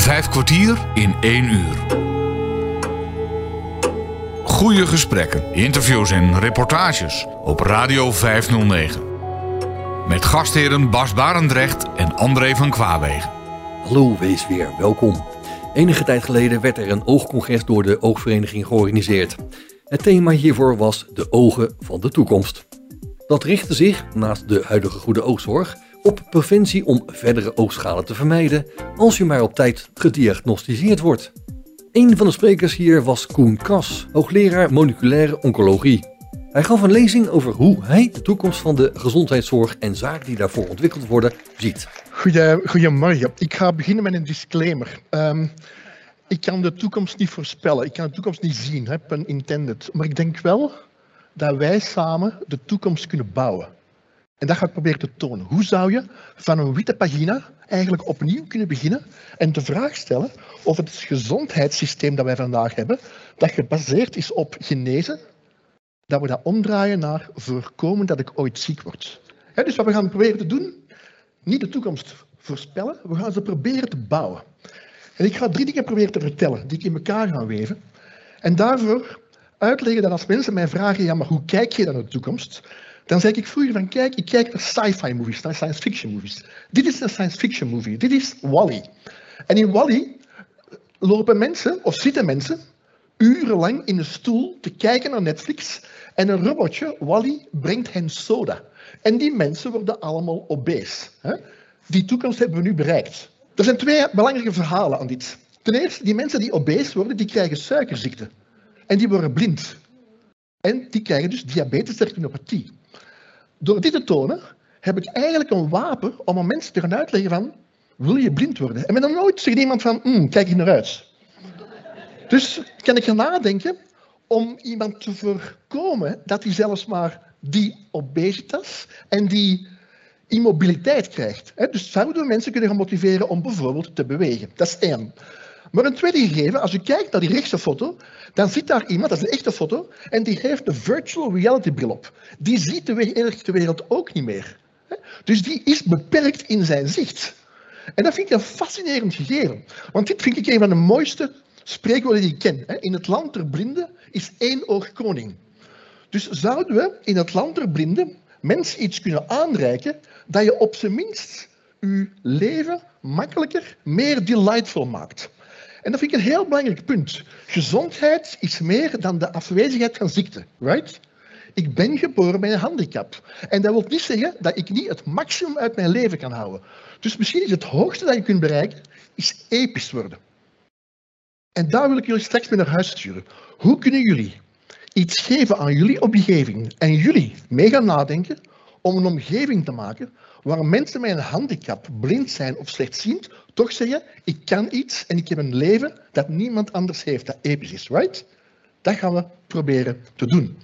Vijf kwartier in één uur. Goede gesprekken, interviews en reportages op Radio 509. Met gastheren Bas Barendrecht en André van Kwaabegen. Hallo, wees weer welkom. Enige tijd geleden werd er een oogcongres door de Oogvereniging georganiseerd. Het thema hiervoor was de ogen van de toekomst. Dat richtte zich, naast de huidige goede oogzorg, op preventie om verdere oogschade te vermijden als je maar op tijd gediagnosticeerd wordt. Een van de sprekers hier was Koen Kas, hoogleraar moleculaire oncologie. Hij gaf een lezing over hoe hij de toekomst van de gezondheidszorg en zaken die daarvoor ontwikkeld worden ziet. Goedemorgen. Ik ga beginnen met een disclaimer. Ehm, ik kan de toekomst niet voorspellen. Ik kan de toekomst niet zien, hè, pun intended. Maar ik denk wel dat wij samen de toekomst kunnen bouwen. En dat ga ik proberen te tonen. Hoe zou je van een witte pagina eigenlijk opnieuw kunnen beginnen en de vraag stellen of het gezondheidssysteem dat wij vandaag hebben, dat gebaseerd is op genezen, dat we dat omdraaien naar voorkomen dat ik ooit ziek word. dus wat we gaan proberen te doen, niet de toekomst voorspellen, we gaan ze proberen te bouwen. En ik ga drie dingen proberen te vertellen, die ik in elkaar ga weven. En daarvoor uitleggen dat als mensen mij vragen, ja, maar hoe kijk je dan naar de toekomst? Dan zeg ik vroeger van, kijk, ik kijk naar sci-fi movies, naar science fiction movies. Dit is een science fiction movie, dit is Wally. En in Wally lopen mensen, of zitten mensen, urenlang in een stoel te kijken naar Netflix en een robotje, Wally, brengt hen soda. En die mensen worden allemaal obese. Die toekomst hebben we nu bereikt. Er zijn twee belangrijke verhalen aan dit. Ten eerste, die mensen die obese worden, die krijgen suikerziekte. En die worden blind. En die krijgen dus diabetes retinopathie. Door dit te tonen, heb ik eigenlijk een wapen om aan mensen te gaan uitleggen van, wil je blind worden? En met dan nooit zegt iemand van, mm, kijk je naar uit. Dus kan ik gaan nadenken om iemand te voorkomen dat hij zelfs maar die obesitas en die immobiliteit krijgt. Dus zouden we mensen kunnen gaan motiveren om bijvoorbeeld te bewegen. Dat is één. Maar een tweede gegeven, als je kijkt naar die rechtse foto, dan zit daar iemand, dat is een echte foto, en die heeft een virtual reality bril op. Die ziet de echte wereld ook niet meer. Dus die is beperkt in zijn zicht. En dat vind ik een fascinerend gegeven. Want dit vind ik een van de mooiste spreekwoorden die ik ken. In het land der blinden is één oog koning. Dus zouden we in het land der blinden mensen iets kunnen aanreiken dat je op zijn minst je leven makkelijker, meer delightful maakt. En dat vind ik een heel belangrijk punt. Gezondheid is meer dan de afwezigheid van ziekte, right? Ik ben geboren met een handicap. En dat wil niet zeggen dat ik niet het maximum uit mijn leven kan houden. Dus misschien is het hoogste dat je kunt bereiken, is episch worden. En daar wil ik jullie straks mee naar huis sturen. Hoe kunnen jullie iets geven aan jullie omgeving en jullie mee gaan nadenken om een omgeving te maken waar mensen met een handicap, blind zijn of slechtziend, toch zeggen, ik kan iets en ik heb een leven dat niemand anders heeft, dat episch is, right? Dat gaan we proberen te doen.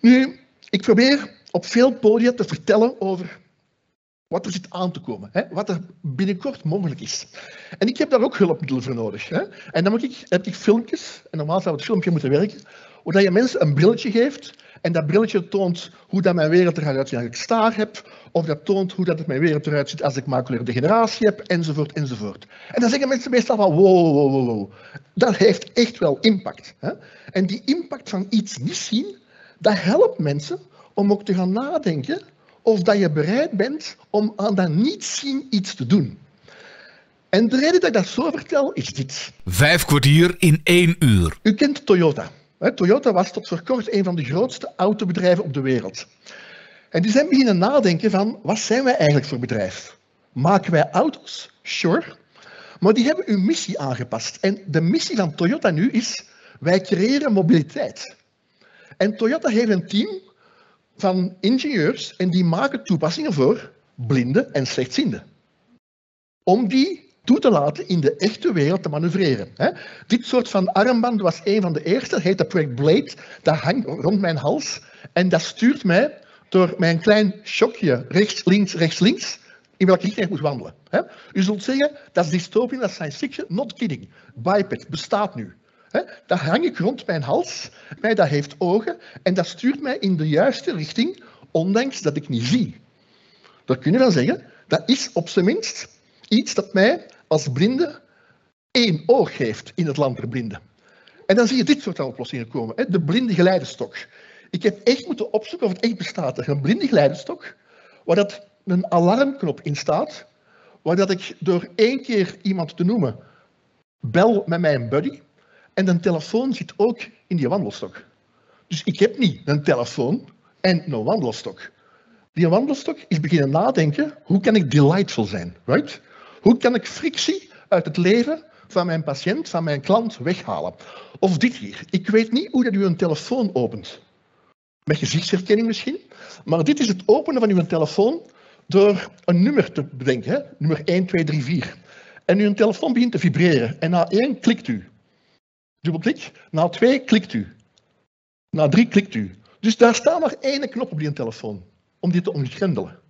Nu, ik probeer op veel podia te vertellen over wat er zit aan te komen, hè? wat er binnenkort mogelijk is. En ik heb daar ook hulpmiddelen voor nodig. Hè? En dan moet ik, heb ik filmpjes, en normaal zou het filmpje moeten werken, hoe dat je mensen een brilletje geeft en dat brilletje toont hoe dat mijn wereld eruit ziet als ik staar heb, of dat toont hoe dat het mijn wereld eruit ziet als ik maculaire degeneratie heb, enzovoort, enzovoort. En dan zeggen mensen meestal van wow, wow, wow, wow. Dat heeft echt wel impact. Hè? En die impact van iets niet zien, dat helpt mensen om ook te gaan nadenken of dat je bereid bent om aan dat niet zien iets te doen. En de reden dat ik dat zo vertel is dit. Vijf kwartier in één uur. U kent Toyota. Toyota was tot voor kort een van de grootste autobedrijven op de wereld. En die zijn beginnen nadenken van, wat zijn wij eigenlijk voor bedrijf? Maken wij auto's? Sure. Maar die hebben hun missie aangepast. En de missie van Toyota nu is, wij creëren mobiliteit. En Toyota heeft een team van ingenieurs en die maken toepassingen voor blinden en slechtzienden. Om die toe te laten in de echte wereld te manoeuvreren. Dit soort van armband was een van de eerste, heet de Project Blade. Dat hangt rond mijn hals en dat stuurt mij door mijn klein shockje rechts, links, rechts, links, in welke richting ik moet wandelen. U zult zeggen, dat is dystopie, dat is science fiction. Not kidding. Biped bestaat nu. Dat hang ik rond mijn hals, mij dat heeft ogen en dat stuurt mij in de juiste richting, ondanks dat ik niet zie. Dat kun je wel zeggen, dat is op zijn minst iets dat mij als blinde één oog heeft in het land der blinden. En dan zie je dit soort oplossingen komen. Hè? De blinde geleidestok. Ik heb echt moeten opzoeken of het echt bestaat. Een blinde geleidestok waar dat een alarmknop in staat, waar dat ik door één keer iemand te noemen bel met mijn buddy en de telefoon zit ook in die wandelstok. Dus ik heb niet een telefoon en een wandelstok. Die wandelstok is beginnen nadenken, hoe kan ik delightful zijn? Right? Hoe kan ik frictie uit het leven van mijn patiënt, van mijn klant weghalen? Of dit hier. Ik weet niet hoe dat u een telefoon opent. Met gezichtsherkenning misschien. Maar dit is het openen van uw telefoon door een nummer te bedenken. Hè? Nummer 1, 2, 3, 4. En uw telefoon begint te vibreren. En na 1 klikt u. Dubbelklik. Na 2 klikt u. Na 3 klikt u. Dus daar staat maar één knop op die telefoon. Om die te ontgrendelen.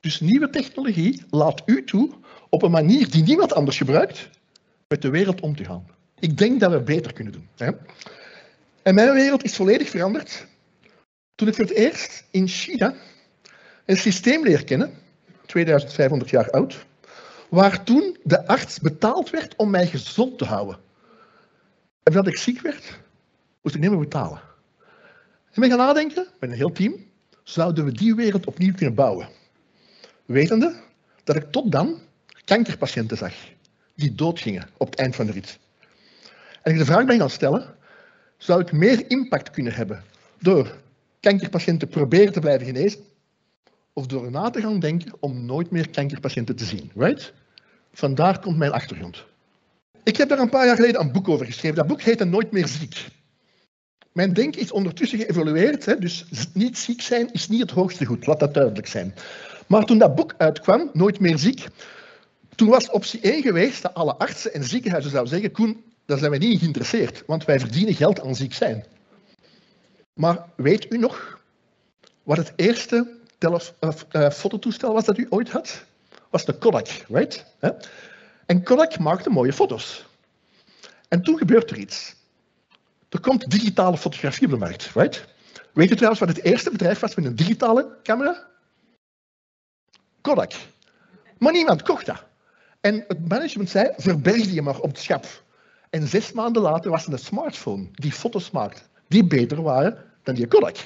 Dus nieuwe technologie laat u toe op een manier die niemand anders gebruikt met de wereld om te gaan. Ik denk dat we beter kunnen doen. Hè? En mijn wereld is volledig veranderd toen ik voor het eerst in China een systeem leer kennen, 2500 jaar oud, waar toen de arts betaald werd om mij gezond te houden. En dat ik ziek werd, moest ik niet meer betalen. En ben gaan nadenken, met een heel team, zouden we die wereld opnieuw kunnen bouwen. Wetende dat ik tot dan kankerpatiënten zag, die doodgingen op het eind van de rit. En ik de vraag ben gaan stellen, zou ik meer impact kunnen hebben door kankerpatiënten proberen te blijven genezen, of door na te gaan denken om nooit meer kankerpatiënten te zien. Right? Vandaar komt mijn achtergrond. Ik heb daar een paar jaar geleden een boek over geschreven. Dat boek heette Nooit meer ziek. Mijn denken is ondertussen geëvolueerd, dus niet ziek zijn is niet het hoogste goed, laat dat duidelijk zijn. Maar toen dat boek uitkwam, Nooit meer ziek, toen was optie 1 geweest dat alle artsen en ziekenhuizen zouden zeggen, Koen, daar zijn wij niet in geïnteresseerd, want wij verdienen geld aan ziek zijn. Maar weet u nog wat het eerste uh, fototoestel was dat u ooit had? Was de Kodak, right? En Kodak maakte mooie foto's. En toen gebeurt er iets. Er komt digitale fotografie op de markt, right? Weet u trouwens wat het eerste bedrijf was met een digitale camera? Kodak. Maar niemand kocht dat. En het management zei, verberg die maar op het schap. En zes maanden later was er een smartphone die foto's maakte, die beter waren dan die Kodak.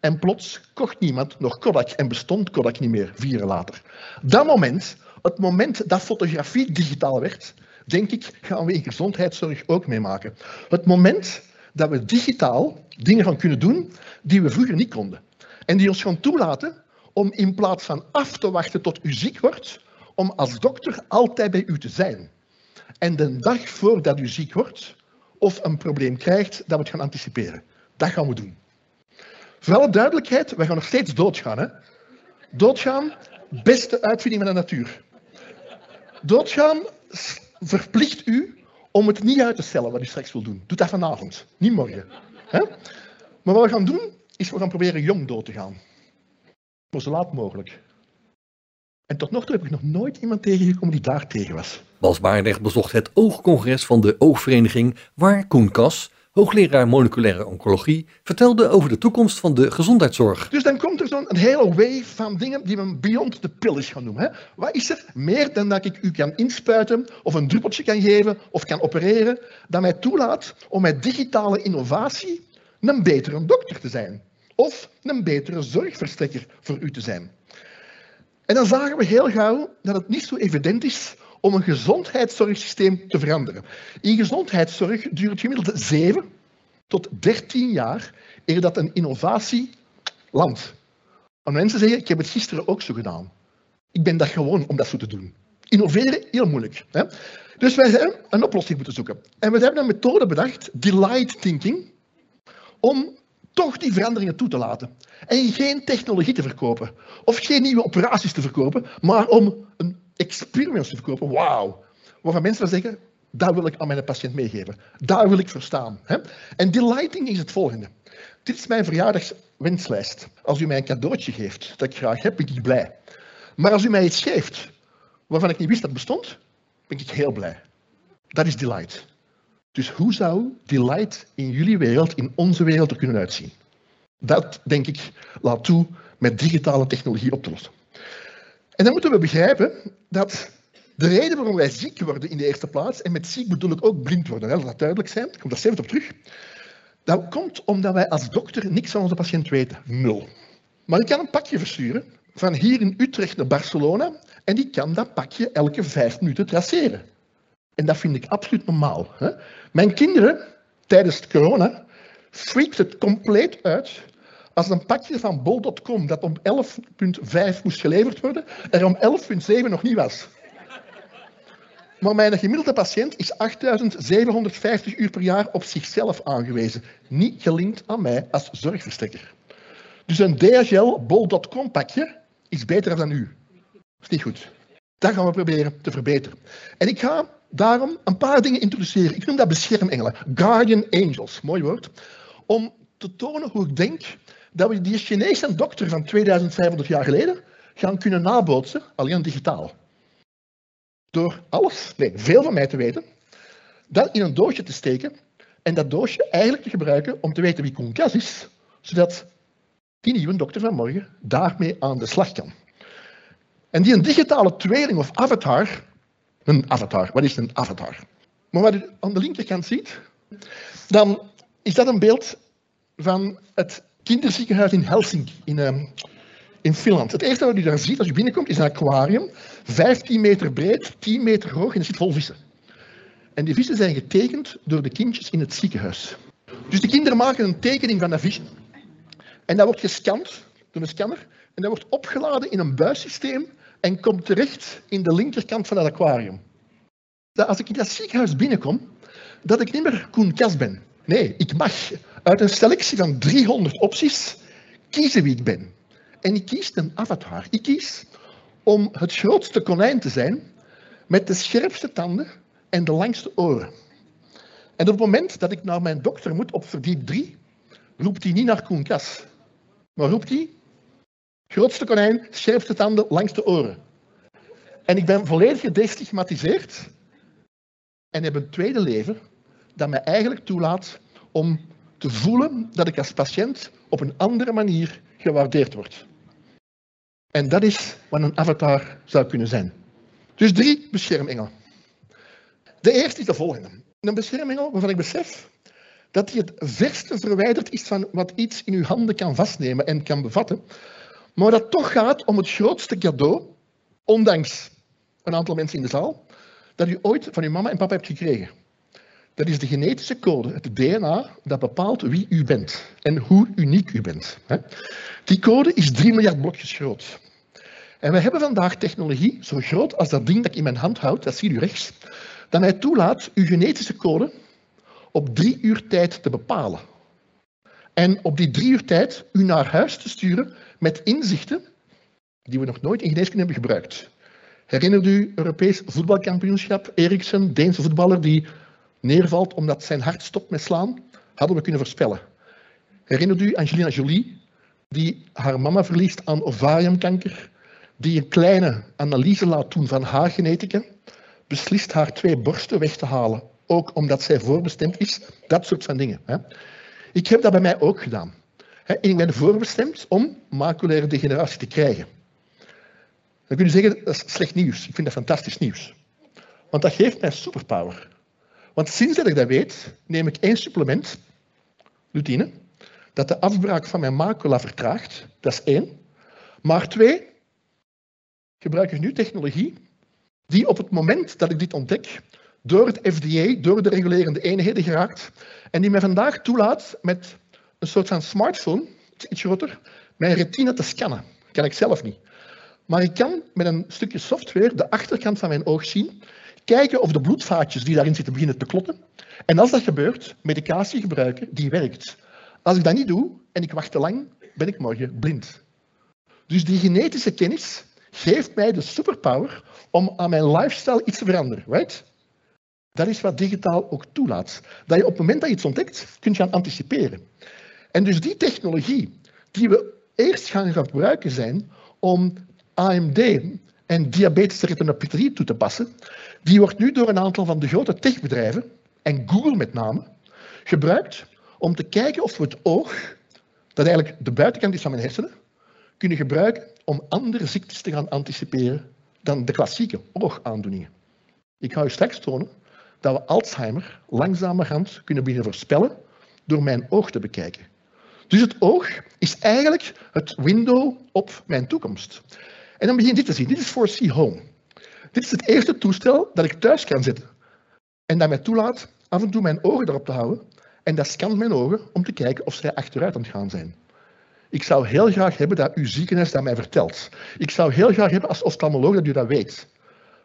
En plots kocht niemand nog Kodak en bestond Kodak niet meer, vier later. Dat moment, het moment dat fotografie digitaal werd, denk ik, gaan we in gezondheidszorg ook meemaken. Het moment dat we digitaal dingen gaan kunnen doen die we vroeger niet konden. En die ons gaan toelaten om in plaats van af te wachten tot u ziek wordt, om als dokter altijd bij u te zijn. En de dag voordat u ziek wordt of een probleem krijgt, dat we het gaan anticiperen. Dat gaan we doen. Voor alle duidelijkheid, wij gaan nog steeds doodgaan. Hè? Doodgaan, beste uitvinding van de natuur. Doodgaan verplicht u om het niet uit te stellen wat u straks wil doen. Doe dat vanavond, niet morgen. Hè? Maar wat we gaan doen, is we gaan proberen jong dood te gaan. Maar zo laat mogelijk. En tot nog toe heb ik nog nooit iemand tegengekomen die daar tegen was. Bas Baardecht bezocht het oogcongres van de oogvereniging waar Koen Kas, hoogleraar moleculaire oncologie, vertelde over de toekomst van de gezondheidszorg. Dus dan komt er zo'n hele wave van dingen die we beyond the pill is gaan noemen. Hè? Wat is er meer dan dat ik u kan inspuiten of een druppeltje kan geven of kan opereren, dat mij toelaat om met digitale innovatie een betere dokter te zijn of een betere zorgverstrekker voor u te zijn. En dan zagen we heel gauw dat het niet zo evident is om een gezondheidszorgsysteem te veranderen. In gezondheidszorg duurt gemiddeld 7 tot 13 jaar eer dat een innovatie landt. En mensen zeggen, ik heb het gisteren ook zo gedaan. Ik ben dat gewoon om dat zo te doen. Innoveren, heel moeilijk. Hè? Dus wij hebben een oplossing moeten zoeken. En we hebben een methode bedacht, delight thinking, om toch die veranderingen toe te laten. En geen technologie te verkopen. Of geen nieuwe operaties te verkopen, maar om een experience te verkopen. Wauw. Waarvan mensen zeggen, dat wil ik aan mijn patiënt meegeven. Daar wil ik voor staan. En delighting is het volgende. Dit is mijn verjaardagswenslijst. Als u mij een cadeautje geeft dat ik graag heb, ben ik blij. Maar als u mij iets geeft waarvan ik niet wist dat het bestond, ben ik heel blij. Dat is delight. Dus hoe zou delight in jullie wereld, in onze wereld er kunnen uitzien? Dat, denk ik, laat toe met digitale technologie op te lossen. En dan moeten we begrijpen dat De reden waarom wij ziek worden in de eerste plaats, en met ziek bedoel ik ook blind worden, laat dat duidelijk zijn, ik kom daar zelf op terug, dat komt omdat wij als dokter niks van onze patiënt weten. Nul. Maar ik kan een pakje versturen van hier in Utrecht naar Barcelona en die kan dat pakje elke vijf minuten traceren. En dat vind ik absoluut normaal. Hè? Mijn kinderen, tijdens corona, freakt het compleet uit als een pakje van bol.com dat om 11.5 moest geleverd worden, er om 11.7 nog niet was. Maar mijn gemiddelde patiënt is 8.750 uur per jaar op zichzelf aangewezen, niet gelinkt aan mij als zorgverstrekker. Dus een DHL bol.com pakje is beter dan u. Dat is niet goed. Dat gaan we proberen te verbeteren. En ik ga daarom een paar dingen introduceren. Ik noem dat beschermengelen. Guardian angels, mooi woord. Om te tonen hoe ik denk dat we die Chinese dokter van 2500 jaar geleden gaan kunnen nabootsen, alleen digitaal. Door alles, nee, veel van mij te weten, dat in een doosje te steken en dat doosje eigenlijk te gebruiken om te weten wie Koenkas is, zodat die nieuwe dokter van morgen daarmee aan de slag kan. En die een digitale tweeling of avatar, een avatar, wat is een avatar? Maar wat u aan de linkerkant ziet, dan is dat een beeld van het kinderziekenhuis in Helsinki, in, uh, in Finland. Het eerste wat u daar ziet als u binnenkomt is een aquarium, 15 meter breed, 10 meter hoog en er zit vol vissen. En die vissen zijn getekend door de kindjes in het ziekenhuis. Dus de kinderen maken een tekening van dat visje. En dat wordt gescand door een scanner. En dat wordt opgeladen in een buissysteem en komt terecht in de linkerkant van het aquarium. Dat als ik in dat ziekenhuis binnenkom, dat ik niet meer Koen Kas ben. Nee, ik mag uit een selectie van 300 opties kiezen wie ik ben. En ik kies een avatar. Ik kies om het grootste konijn te zijn met de scherpste tanden en de langste oren. En op het moment dat ik naar mijn dokter moet op verdiep 3, roept hij niet naar Koen Kas, maar roept hij grootste konijn, scherpste tanden, langste oren. En ik ben volledig gedestigmatiseerd en heb een tweede leven dat mij eigenlijk toelaat om te voelen dat ik als patiënt op een andere manier gewaardeerd word. En dat is wat een avatar zou kunnen zijn. Dus drie beschermengelen. De eerste is de volgende. Een beschermengel waarvan ik besef dat hij het verste verwijderd is van wat iets in uw handen kan vastnemen en kan bevatten, maar dat toch gaat om het grootste cadeau, ondanks een aantal mensen in de zaal, dat u ooit van uw mama en papa hebt gekregen. Dat is de genetische code, het DNA, dat bepaalt wie u bent en hoe uniek u bent. Die code is 3 miljard blokjes groot. En we hebben vandaag technologie zo groot als dat ding dat ik in mijn hand houd, dat ziet u rechts, dat mij toelaat uw genetische code op drie uur tijd te bepalen. En op die drie uur tijd u naar huis te sturen met inzichten die we nog nooit in geneeskunde hebben gebruikt. Herinnert u Europees voetbalkampioenschap? Eriksen, Deense voetballer die neervalt omdat zijn hart stopt met slaan? Hadden we kunnen voorspellen. Herinnert u Angelina Jolie, die haar mama verliest aan ovariumkanker, die een kleine analyse laat doen van haar genetica, beslist haar twee borsten weg te halen, ook omdat zij voorbestemd is, dat soort van dingen. Ik heb dat bij mij ook gedaan. Ik ben voorbestemd om maculaire degeneratie te krijgen. Dan kun je zeggen, dat is slecht nieuws. Ik vind dat fantastisch nieuws. Want dat geeft mij superpower. Want sinds dat ik dat weet, neem ik één supplement, luteïne, dat de afbraak van mijn macula vertraagt. Dat is één. Maar twee, gebruik ik nu technologie die op het moment dat ik dit ontdek, door het FDA, door de regulerende eenheden geraakt, en die mij vandaag toelaat met een soort van smartphone, iets groter, mijn retina te scannen. Dat kan ik zelf niet. Maar ik kan met een stukje software de achterkant van mijn oog zien, kijken of de bloedvaatjes die daarin zitten beginnen te klotten. En als dat gebeurt, medicatie gebruiken die werkt. Als ik dat niet doe en ik wacht te lang, ben ik morgen blind. Dus die genetische kennis geeft mij de superpower om aan mijn lifestyle iets te veranderen. Right? Dat is wat digitaal ook toelaat. Dat je op het moment dat je iets ontdekt, kunt gaan anticiperen. En dus die technologie die we eerst gaan gebruiken zijn om AMD en diabetes retinopathie toe te passen, die wordt nu door een aantal van de grote techbedrijven, en Google met name, gebruikt om te kijken of we het oog, dat eigenlijk de buitenkant is van mijn hersenen, kunnen gebruiken om andere ziektes te gaan anticiperen dan de klassieke oogaandoeningen. Ik ga u straks tonen dat we Alzheimer langzamerhand kunnen beginnen voorspellen door mijn oog te bekijken. Dus het oog is eigenlijk het window op mijn toekomst. En dan begin je dit te zien. Dit is 4C Home. Dit is het eerste toestel dat ik thuis kan zetten. En dat mij toelaat af en toe mijn ogen erop te houden. En dat scant mijn ogen om te kijken of zij achteruit aan het gaan zijn. Ik zou heel graag hebben dat uw ziekenhuis dat mij vertelt. Ik zou heel graag hebben als oftalmoloog dat u dat weet.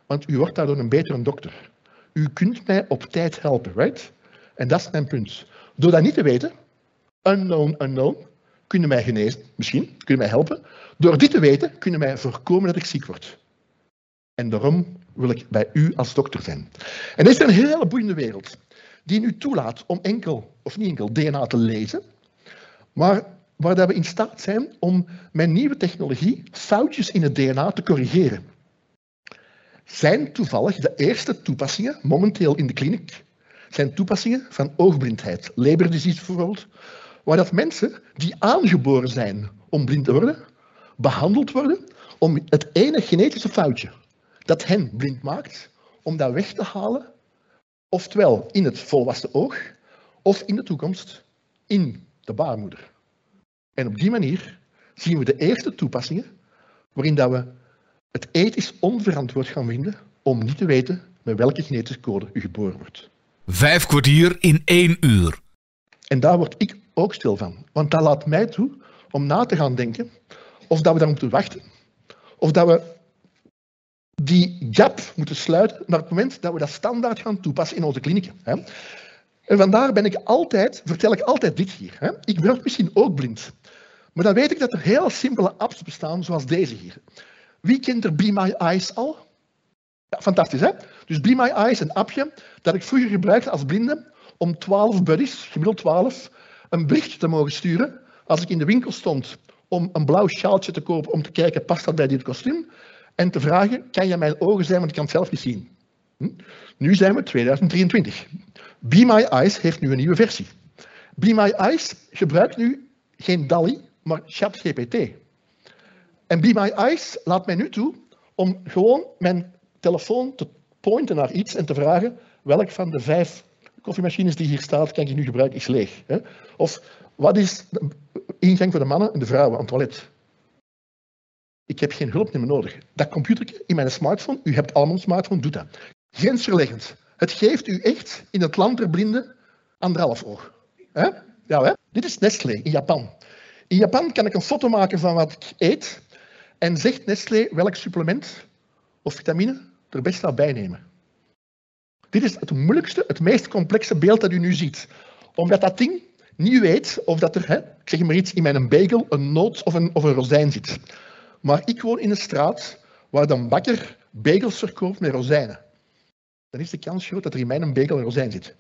Want u wordt daardoor een betere dokter. U kunt mij op tijd helpen, right? En dat is mijn punt. Door dat niet te weten, unknown, unknown, kunnen mij genezen, misschien, kunnen mij helpen. Door dit te weten, kunnen mij voorkomen dat ik ziek word. En daarom wil ik bij u als dokter zijn. En dit is een hele boeiende wereld, die u toelaat om enkel, of niet enkel, DNA te lezen, maar waar we in staat zijn om met nieuwe technologie foutjes in het DNA te corrigeren. Zijn toevallig de eerste toepassingen, momenteel in de kliniek, zijn toepassingen van oogblindheid. Leber bijvoorbeeld, waar dat mensen die aangeboren zijn om blind te worden, behandeld worden om het ene genetische foutje dat hen blind maakt, om dat weg te halen, oftewel in het volwassen oog, of in de toekomst in de baarmoeder. En op die manier zien we de eerste toepassingen waarin dat we het ethisch onverantwoord gaan vinden om niet te weten met welke genetische code u geboren wordt. Vijf kwartier in één uur. En daar word ik ook stil van. Want dat laat mij toe om na te gaan denken of dat we daar moeten wachten. Of dat we die gap moeten sluiten naar het moment dat we dat standaard gaan toepassen in onze klinieken. En vandaar ben ik altijd, vertel ik altijd dit hier. Ik ben misschien ook blind. Maar dan weet ik dat er heel simpele apps bestaan, zoals deze hier. Wie kent er Be My Eyes al? Ja, fantastisch, hè? Dus Be My Eyes, een appje dat ik vroeger gebruikte als blinde om 12 buddies, gemiddeld 12, een berichtje te mogen sturen als ik in de winkel stond om een blauw sjaaltje te kopen om te kijken, past dat bij dit kostuum? En te vragen, kan je mijn ogen zijn, want ik kan het zelf niet zien. Hm? Nu zijn we 2023. Be My Eyes heeft nu een nieuwe versie. Be My Eyes gebruikt nu geen DALI, maar ChatGPT. En Be My Eyes laat mij nu toe om gewoon mijn telefoon te pointen naar iets en te vragen welk van de vijf koffiemachines die hier staat, kan je nu gebruiken, is leeg. Of wat is de ingang voor de mannen en de vrouwen aan het toilet? Ik heb geen hulp meer nodig. Dat computer in mijn smartphone, u hebt allemaal een smartphone, doet dat. Grensverleggend. Het geeft u echt in het land der blinden anderhalf oog. He? Ja, hè? Dit is Nestlé in Japan. In Japan kan ik een foto maken van wat ik eet en zegt Nestlé welk supplement of vitamine er best zou bijnemen. Dit is het moeilijkste, het meest complexe beeld dat u nu ziet. Omdat dat ding niet weet of dat er, hè, ik zeg maar iets, in mijn bagel een noot of een, of een rozijn zit. Maar ik woon in een straat waar de bakker bagels verkoopt met rozijnen. Dan is de kans groot dat er in mijn bagel een rozijn zit.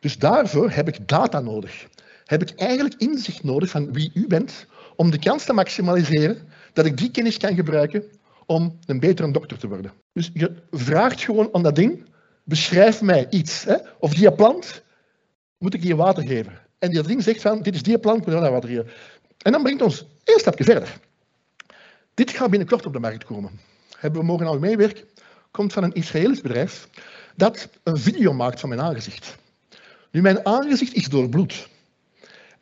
Dus daarvoor heb ik data nodig. Heb ik eigenlijk inzicht nodig van wie u bent, om de kans te maximaliseren dat ik die kennis kan gebruiken om een betere dokter te worden. Dus je vraagt gewoon aan dat ding, beschrijf mij iets. Hè? Of die plant, moet ik die water geven? En die ding zegt van, dit is die plant, moet daar water geven. En dan brengt ons één stapje verder. Dit gaat binnenkort op de markt komen. Hebben we mogen al meewerken. Komt van een Israëlisch bedrijf dat een video maakt van mijn aangezicht. Nu, mijn aangezicht is doorbloed.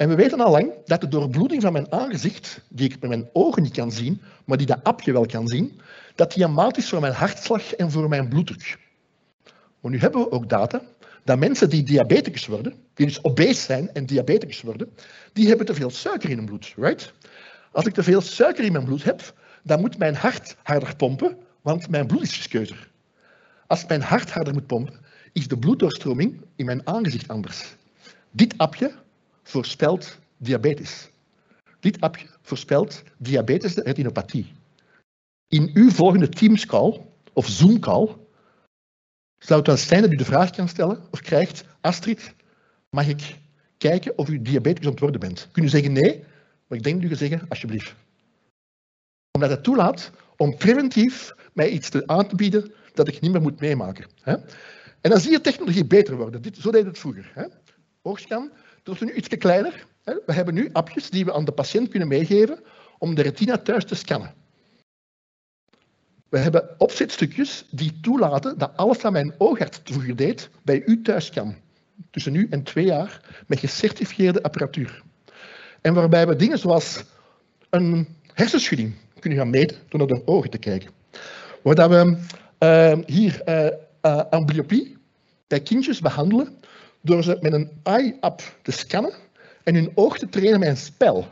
En we weten al lang dat de doorbloeding van mijn aangezicht, die ik met mijn ogen niet kan zien, maar die dat appje wel kan zien, dat die is voor mijn hartslag en voor mijn bloeddruk. Maar nu hebben we ook data dat mensen die diabeticus worden, die dus obese zijn en diabeticus worden, die hebben te veel suiker in hun bloed, right? Als ik te veel suiker in mijn bloed heb, dan moet mijn hart harder pompen, want mijn bloed is viskeuzer. Als mijn hart harder moet pompen, is de bloeddoorstroming in mijn aangezicht anders. Dit appje voorspelt diabetes. Dit appje voorspelt diabetes retinopathie. In uw volgende Teams-call of Zoom-call zou het wel zijn dat u de vraag kan stellen of krijgt, Astrid, mag ik kijken of u diabetes aan het worden bent? Kun u zeggen nee, maar ik denk dat u gaat zeggen, alsjeblieft. Omdat het toelaat om preventief mij iets te aan te bieden dat ik niet meer moet meemaken. En dan zie je technologie beter worden. Dit, zo deed het vroeger. Hè? Dat is nu iets kleiner. We hebben nu appjes die we aan de patiënt kunnen meegeven om de retina thuis te scannen. We hebben opzetstukjes die toelaten dat alles wat mijn oogarts vroeger deed, bij u thuis kan. Tussen nu en twee jaar, met gecertificeerde apparatuur. En waarbij we dingen zoals een hersenschudding kunnen gaan meten door naar de ogen te kijken. Waar we uh, hier uh, uh, amblyopie bij kindjes behandelen door ze met een eye-app te scannen en hun oog te trainen met een spel.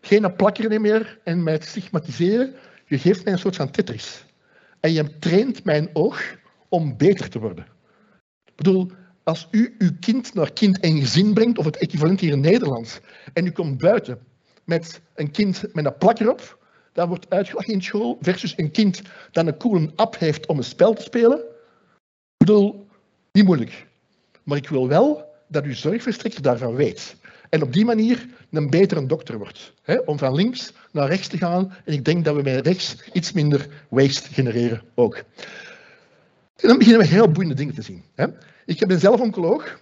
Geen plakkeren meer en met stigmatiseren. Je geeft mij een soort van Tetris. En je traint mijn oog om beter te worden. Ik bedoel, als u uw kind naar kind en gezin brengt, of het equivalent hier in Nederland, en u komt buiten met een kind met een plak erop, dat wordt uitgelachen in school, versus een kind dat een coole app heeft om een spel te spelen. Ik bedoel, niet moeilijk. Maar ik wil wel dat uw zorgverstrekker daarvan weet. En op die manier een betere dokter wordt. Hè? Om van links naar rechts te gaan. En ik denk dat we met rechts iets minder waste genereren ook. En dan beginnen we heel boeiende dingen te zien. Hè? Ik ben zelf oncoloog.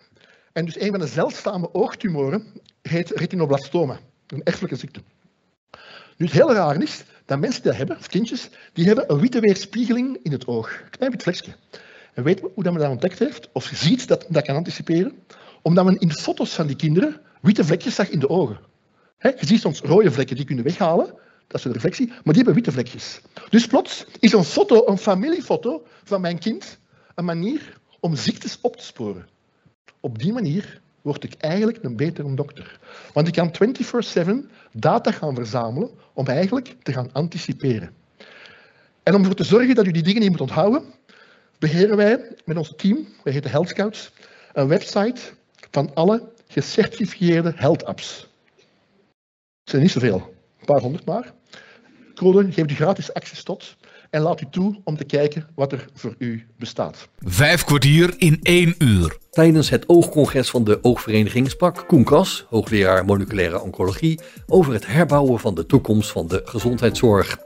En dus een van de zeldzame oogtumoren heet retinoblastoma. Een erfelijke ziekte. Nu, het hele raar is dat mensen die dat hebben, of kindjes, die hebben een witte weerspiegeling in het oog. Klein wit vlekje. Weet hoe dat men dat ontdekt heeft? Of ziet dat dat kan anticiperen? Omdat men in foto's van die kinderen witte vlekjes zag in de ogen. je ziet soms rode vlekken, die kunnen weghalen, dat is de reflectie, maar die hebben witte vlekjes. Dus plots is een foto, een familiefoto van mijn kind, een manier om ziektes op te sporen. Op die manier word ik eigenlijk een betere dokter. Want ik kan 24-7 data gaan verzamelen om eigenlijk te gaan anticiperen. En om ervoor te zorgen dat u die dingen niet moet onthouden, beheren wij met ons team, wij heten Health Scouts, een website van alle gecertificeerde health apps. Het zijn niet zoveel, een paar honderd maar. Code geeft u gratis access tot en laat u toe om te kijken wat er voor u bestaat. Vijf kwartier in één uur. Tijdens het oogcongres van de Oogvereniging sprak Koen hoogleraar moleculaire oncologie, over het herbouwen van de toekomst van de gezondheidszorg.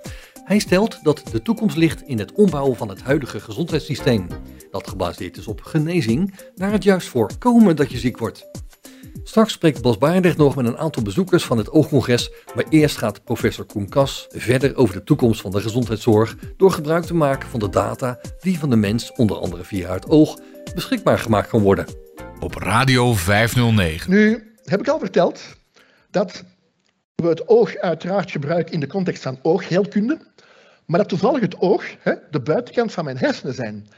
Hij stelt dat de toekomst ligt in het ombouwen van het huidige gezondheidssysteem, dat gebaseerd is op genezing, naar het juist voorkomen dat je ziek wordt. Straks spreekt Bas Baardrecht nog met een aantal bezoekers van het Oogcongres, maar eerst gaat professor Koen Kas verder over de toekomst van de gezondheidszorg door gebruik te maken van de data die van de mens, onder andere via het oog, beschikbaar gemaakt kan worden. Op Radio 509. Nu heb ik al verteld dat we het oog uiteraard gebruiken in de context van oogheelkunde, maar dat toevallig het oog de buitenkant van mijn hersenen zijn.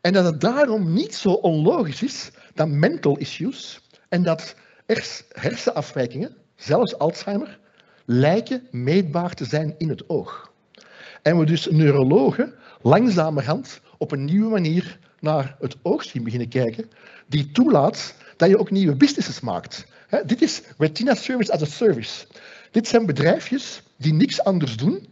En dat het daarom niet zo onlogisch is dat mental issues en dat hersenafwijkingen, zelfs Alzheimer, lijken meetbaar te zijn in het oog. En we dus neurologen langzamerhand op een nieuwe manier naar het oog zien beginnen kijken, die toelaat dat je ook nieuwe businesses maakt. dit is Retina Service as a Service. Dit zijn bedrijfjes die niks anders doen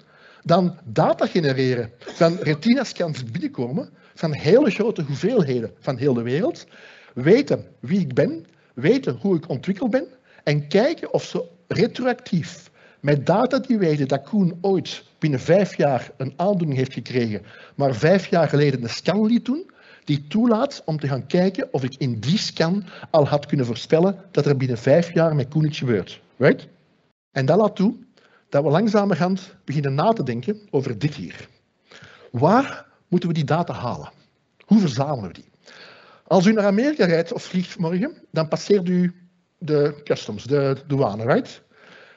dan data genereren van retina-scans binnenkomen van hele grote hoeveelheden van heel de wereld, weten wie ik ben, weten hoe ik ontwikkeld ben en kijken of ze retroactief met data die weten dat Koen ooit binnen vijf jaar een aandoening heeft gekregen, maar vijf jaar geleden een scan liet doen, die toelaat om te gaan kijken of ik in die scan al had kunnen voorspellen dat er binnen vijf jaar met Koen iets gebeurt. En dat laat toe dat we langzamerhand beginnen na te denken over dit hier. Waar moeten we die data halen? Hoe verzamelen we die? Als u naar Amerika rijdt of vliegt morgen, dan passeert u de customs, de douane, right?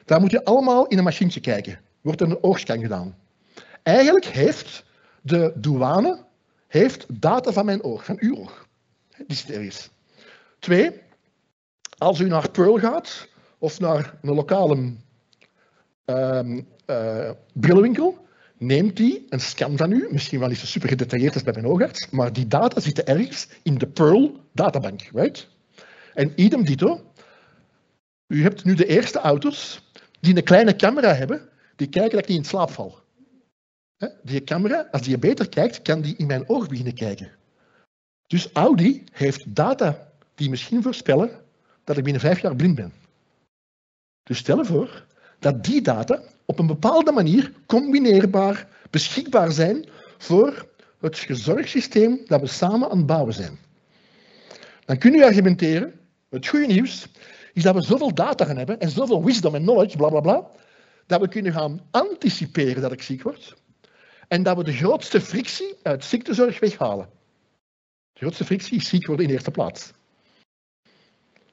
Daar moet je allemaal in een machientje kijken. Wordt er een oogscan gedaan. Eigenlijk heeft de douane heeft data van mijn oog, van uw oog. Die zit ergens. Twee, als u naar Pearl gaat of naar een lokale brillenwinkel, neemt die een scan van u, misschien wel niet zo super gedetailleerd als bij mijn oogarts, maar die data zitten ergens in de Pearl databank, right? En idem dito, u hebt nu de eerste auto's die een kleine camera hebben, die kijken dat ik niet in slaap val. Die camera, als die beter kijkt, kan die in mijn oog beginnen kijken. Dus Audi heeft data die misschien voorspellen dat ik binnen vijf jaar blind ben. Dus stel je voor dat die data op een bepaalde manier combineerbaar, beschikbaar zijn voor het gezorgsysteem dat we samen aan het bouwen zijn. Dan kun je argumenteren, het goede nieuws is dat we zoveel data gaan hebben en zoveel wisdom en knowledge, bla bla bla, dat we kunnen gaan anticiperen dat ik ziek word. En dat we de grootste frictie uit ziektezorg weghalen. De grootste frictie is ziek worden in de eerste plaats.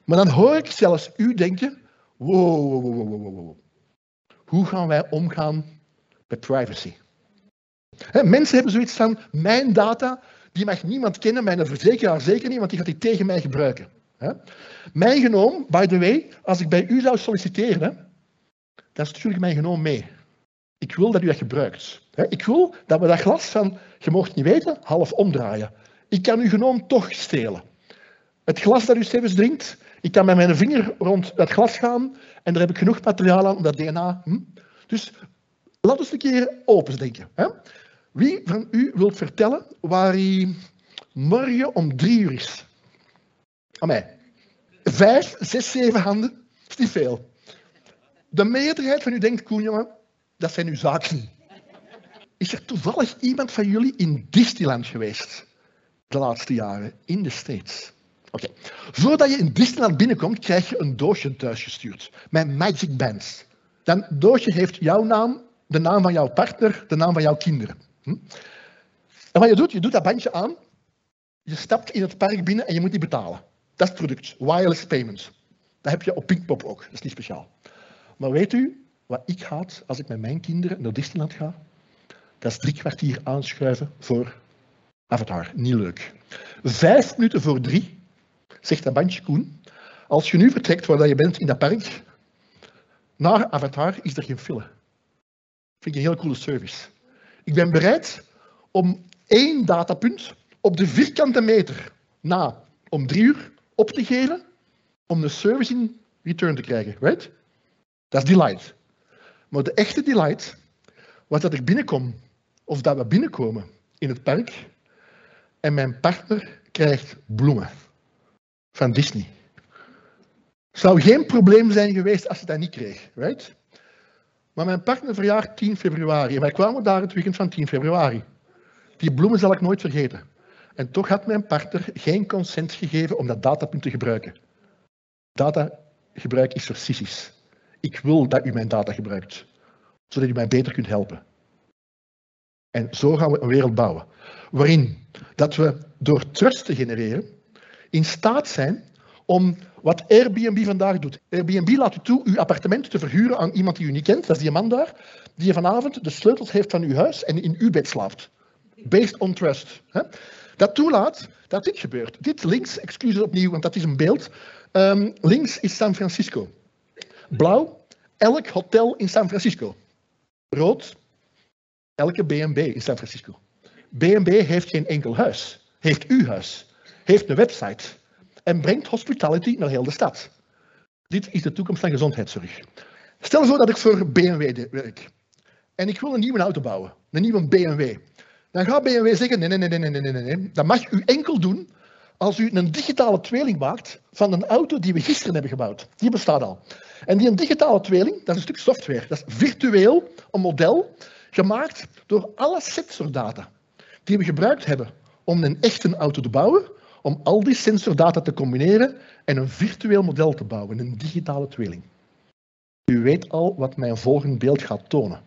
Maar dan hoor ik zelfs u denken, wow, wow, wow, wow, wow. Hoe gaan wij omgaan met privacy? mensen hebben zoiets van, mijn data, die mag niemand kennen, mijn verzekeraar zeker niet, want die gaat die tegen mij gebruiken. Mijn genoom, by the way, als ik bij u zou solliciteren, dan stuur ik mijn genoom mee. Ik wil dat u dat gebruikt. Ik wil dat we dat glas van, je mocht niet weten, half omdraaien. Ik kan uw genoom toch stelen. Het glas dat u stevens drinkt, ik kan met mijn vinger rond dat glas gaan en daar heb ik genoeg materiaal aan om dat DNA. Hm? Dus laten we een keer open denken. Hè? Wie van u wilt vertellen waar hij morgen om drie uur is? Aan mij. Vijf, zes, zeven handen. Dat is niet veel. De meerderheid van u denkt, Koen, jongen, dat zijn uw zaken. Is er toevallig iemand van jullie in Disneyland geweest? De laatste jaren, in de States. Oké. Voordat je in Disneyland binnenkomt, krijg je een doosje thuisgestuurd. Met Magic Bands. Dat doosje heeft jouw naam, de naam van jouw partner, de naam van jouw kinderen. Hm? En wat je doet, je doet dat bandje aan, je stapt in het park binnen en je moet die betalen. Dat is het product, wireless payments. Dat heb je op Pinkpop ook, dat is niet speciaal. Maar weet u wat ik haat als ik met mijn kinderen naar Disneyland ga? Dat is drie kwartier aanschuiven voor Avatar. Niet leuk. Vijf minuten voor drie, zegt dat bandje Koen, als je nu vertrekt waar je bent in dat park, naar Avatar is er geen file. Vind ik een heel coole service. Ik ben bereid om één datapunt op de vierkante meter na om drie uur op te geven om de service in return te krijgen. Right? Dat is delight. Maar de echte delight was dat ik binnenkom, of dat we binnenkomen in het park en mijn partner krijgt bloemen van Disney. Zou geen probleem zijn geweest als ze dat niet kreeg. Right? Maar mijn partner verjaart 10 februari en wij kwamen daar het weekend van 10 februari. Die bloemen zal ik nooit vergeten. En toch had mijn partner geen consent gegeven om dat datapunt te gebruiken. Datagebruik is voor. Ik wil dat u mijn data gebruikt, zodat u mij beter kunt helpen. En zo gaan we een wereld bouwen, waarin dat we door trust te genereren in staat zijn om wat Airbnb vandaag doet. Airbnb laat u toe uw appartement te verhuren aan iemand die u niet kent, dat is die man daar, die vanavond de sleutels heeft van uw huis en in uw bed slaapt. Based on trust. Dat toelaat dat dit gebeurt. Dit links, excuses opnieuw, want dat is een beeld. Um, links is San Francisco. Blauw, elk hotel in San Francisco. Rood, elke B&B in San Francisco. B&B heeft geen enkel huis. Heeft uw huis. Heeft een website. En brengt hospitality naar heel de stad. Dit is de toekomst van gezondheidszorg. Stel voor dat ik voor BMW werk. En ik wil een nieuwe auto bouwen. Een nieuwe BMW. Dan gaat BMW zeggen, nee, nee, nee, nee, nee, nee, nee. Dat mag u enkel doen als u een digitale tweeling maakt van een auto die we gisteren hebben gebouwd. Die bestaat al. En die een digitale tweeling, dat is een stuk software. Dat is virtueel een model gemaakt door alle sensordata die we gebruikt hebben om een echte auto te bouwen, om al die sensordata te combineren en een virtueel model te bouwen, een digitale tweeling. U weet al wat mijn volgende beeld gaat tonen.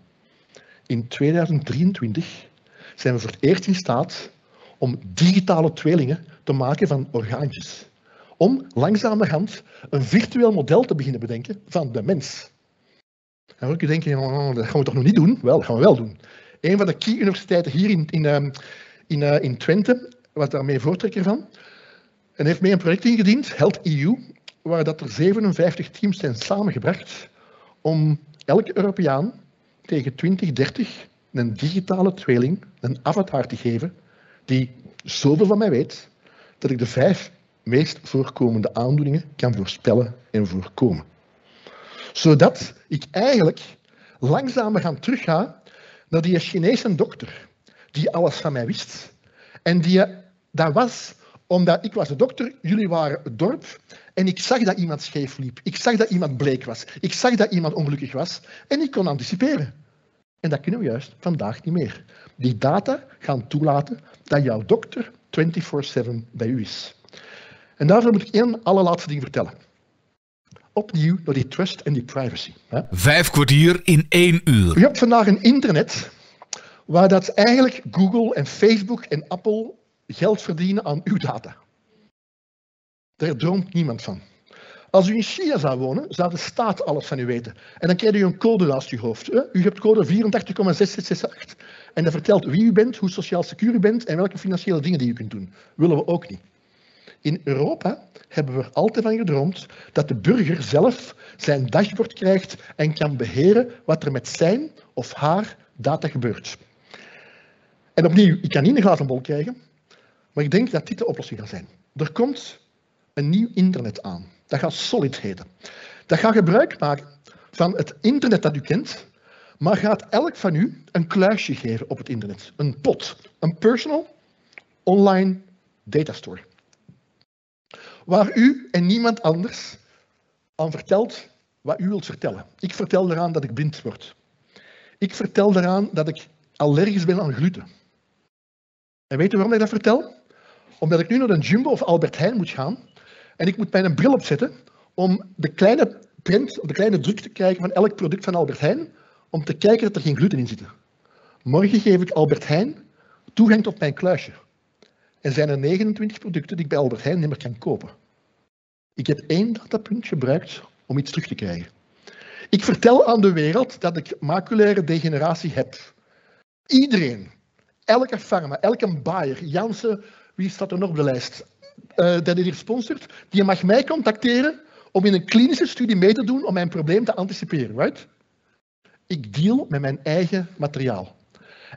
In 2023 zijn we voor het eerst in staat om digitale tweelingen te maken van orgaantjes. Om langzamerhand een virtueel model te beginnen bedenken van de mens. En dan je denken, dat gaan we toch nog niet doen? Wel, dat gaan we wel doen. Een van de key universiteiten hier in, in, ehm, in, uh, in Twente was daarmee voortrekker van. En heeft mee een project ingediend, Health EU, waar dat er 57 teams zijn samengebracht om elke Europeaan tegen 2030 een digitale tweeling, een avatar te geven, die zoveel van mij weet, dat ik de vijf meest voorkomende aandoeningen kan voorspellen en voorkomen. Zodat ik eigenlijk langzamer gaan teruggaan naar die Chinese dokter, die alles van mij wist. En die dat was omdat ik was de dokter, jullie waren het dorp, en ik zag dat iemand scheef liep. Ik zag dat iemand bleek was. Ik zag dat iemand ongelukkig was. En ik kon anticiperen. En dat kunnen we juist vandaag niet meer. Die data gaan toelaten dat jouw dokter 24-7 bij u is. En daarvoor moet ik één allerlaatste ding vertellen. Opnieuw door die trust en die privacy. Vijf kwartier in één uur. Je hebt vandaag een internet waar dat eigenlijk Google en Facebook en Apple geld verdienen aan uw data. Daar droomt niemand van. Als u in China zou wonen, zou de staat alles van u weten. En dan krijgt u een code naast uw hoofd. U hebt code 84,6668. En dat vertelt wie u bent, hoe sociaal secuur u bent en welke financiële dingen die u kunt doen. Willen we ook niet. In Europa hebben we er altijd van gedroomd dat de burger zelf zijn dashboard krijgt en kan beheren wat er met zijn of haar data gebeurt. En opnieuw, ik kan niet een glazen bol krijgen, maar ik denk dat dit de oplossing gaat zijn. Er komt een nieuw internet aan. Dat gaat Solid heten. Dat gaat gebruik maken van het internet dat u kent, maar gaat elk van u een kluisje geven op het internet. Een pot. Een personal online datastore. Waar u en niemand anders aan vertelt wat u wilt vertellen. Ik vertel eraan dat ik blind word. Ik vertel eraan dat ik allergisch ben aan gluten. En weet u waarom ik dat vertel? Omdat ik nu naar een Jumbo of Albert Heijn moet gaan en ik moet mijn bril opzetten om de kleine print, de kleine druk te krijgen van elk product van Albert Heijn, om te kijken dat er geen gluten in zit. Morgen geef ik Albert Heijn toegang tot mijn kluisje. En zijn er 29 producten die ik bij Albert Heijn niet meer kan kopen. Ik heb één datapunt gebruikt om iets terug te krijgen. Ik vertel aan de wereld dat ik maculaire degeneratie heb. Iedereen, elke farma, elke Bayer, Janssen, wie staat er nog op de lijst? Uh, dat hier sponsort, die mag mij contacteren om in een klinische studie mee te doen om mijn probleem te anticiperen. Right? Ik deal met mijn eigen materiaal.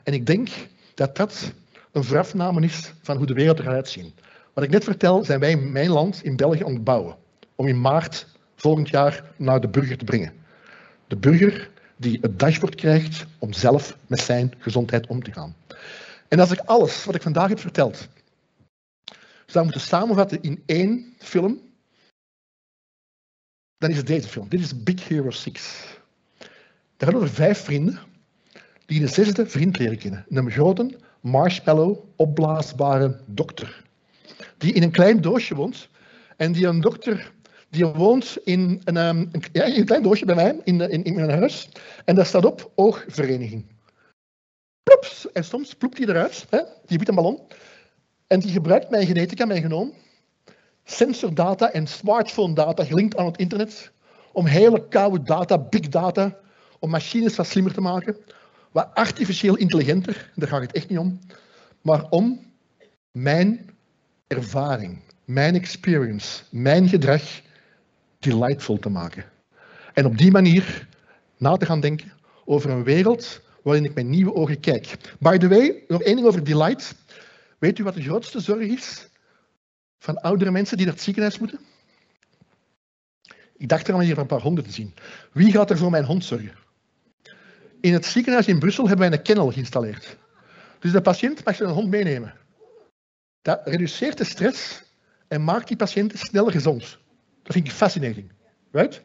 En ik denk dat dat een voorafname is van hoe de wereld eruit gaat zien. Wat ik net vertel, zijn wij in mijn land, in België, aan het bouwen. Om in maart volgend jaar naar de burger te brengen. De burger die het dashboard krijgt om zelf met zijn gezondheid om te gaan. En als ik alles wat ik vandaag heb verteld zou moeten samenvatten in één film, dan is het deze film. Dit is Big Hero 6. Het gaat over vijf vrienden die de zesde vriend leren kennen. Een grote, marshmallow, opblaasbare dokter. Die in een klein doosje woont. En die een dokter die woont in een, ehm, een, ja, een klein doosje bij mij, in, in, in mijn huis. En daar staat op oogvereniging. Ploeps! En soms ploept hij eruit, hè, die witte ballon. En die gebruikt mijn genetica, mijn genoom, sensordata en smartphone data gelinkt aan het internet, om hele koude data, big data, om machines wat slimmer te maken, wat artificieel intelligenter, daar gaat het echt niet om, maar om mijn ervaring, mijn experience, mijn gedrag delightful te maken. En op die manier na te gaan denken over een wereld waarin ik met nieuwe ogen kijk. By the way, nog één ding over delight. Weet u wat de grootste zorg is van oudere mensen die naar het ziekenhuis moeten? Ik dacht er al hier een paar honden te zien. Wie gaat er voor mijn hond zorgen? In het ziekenhuis in Brussel hebben wij een kennel geïnstalleerd. Dus de patiënt mag zijn hond meenemen. Dat reduceert de stress en maakt die patiënt sneller gezond. Dat vind ik fascinating. Right?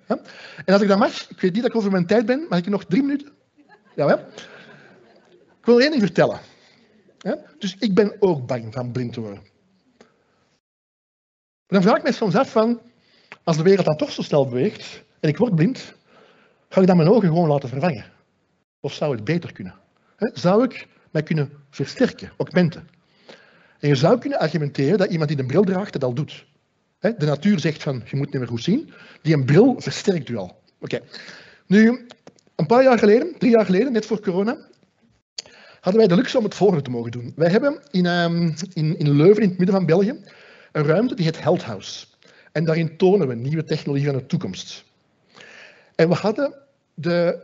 En als ik dat mag, ik weet niet dat ik over mijn tijd ben, mag ik nog drie minuten? Ja? Ik wil één ding vertellen. Dus ik ben ook bang van blind te worden. Dan vraag ik me soms af van, als de wereld dan toch zo snel beweegt en ik word blind, ga ik dan mijn ogen gewoon laten vervangen? Of zou het beter kunnen? Zou ik mij kunnen versterken, augmenten? En je zou kunnen argumenteren dat iemand die een bril draagt het al doet. De natuur zegt van, je moet niet meer goed zien. Die een bril versterkt u al. Oké. Nu, een paar jaar geleden, drie jaar geleden, net voor corona, hadden wij de luxe om het volgende te mogen doen. Wij hebben in, um, in, in Leuven, in het midden van België, een ruimte die heet Health House. En daarin tonen we nieuwe technologie van de toekomst. En we hadden de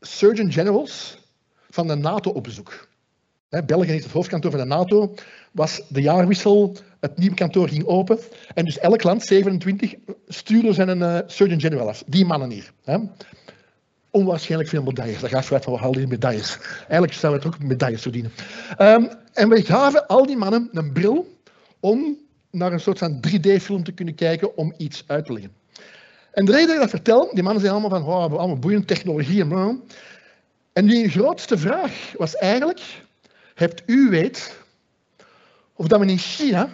Surgeon Generals van de NATO op bezoek. België is het hoofdkantoor van de NATO. Was de jaarwissel, het nieuwe kantoor ging open. En dus elk land, 27, stuurde zijn een uh, Surgeon General af. Die mannen hier onwaarschijnlijk veel medailles. Dat gaat vooruit van, we halen die medailles. Eigenlijk zouden we ook medailles verdienen. Um, en we gaven al die mannen een bril om naar een soort van 3D-film te kunnen kijken om iets uit te leggen. En de reden dat ik dat vertel, die mannen zijn allemaal van, oh, we hebben allemaal boeiende technologie. En, en die grootste vraag was eigenlijk, hebt u weet of dat men in China,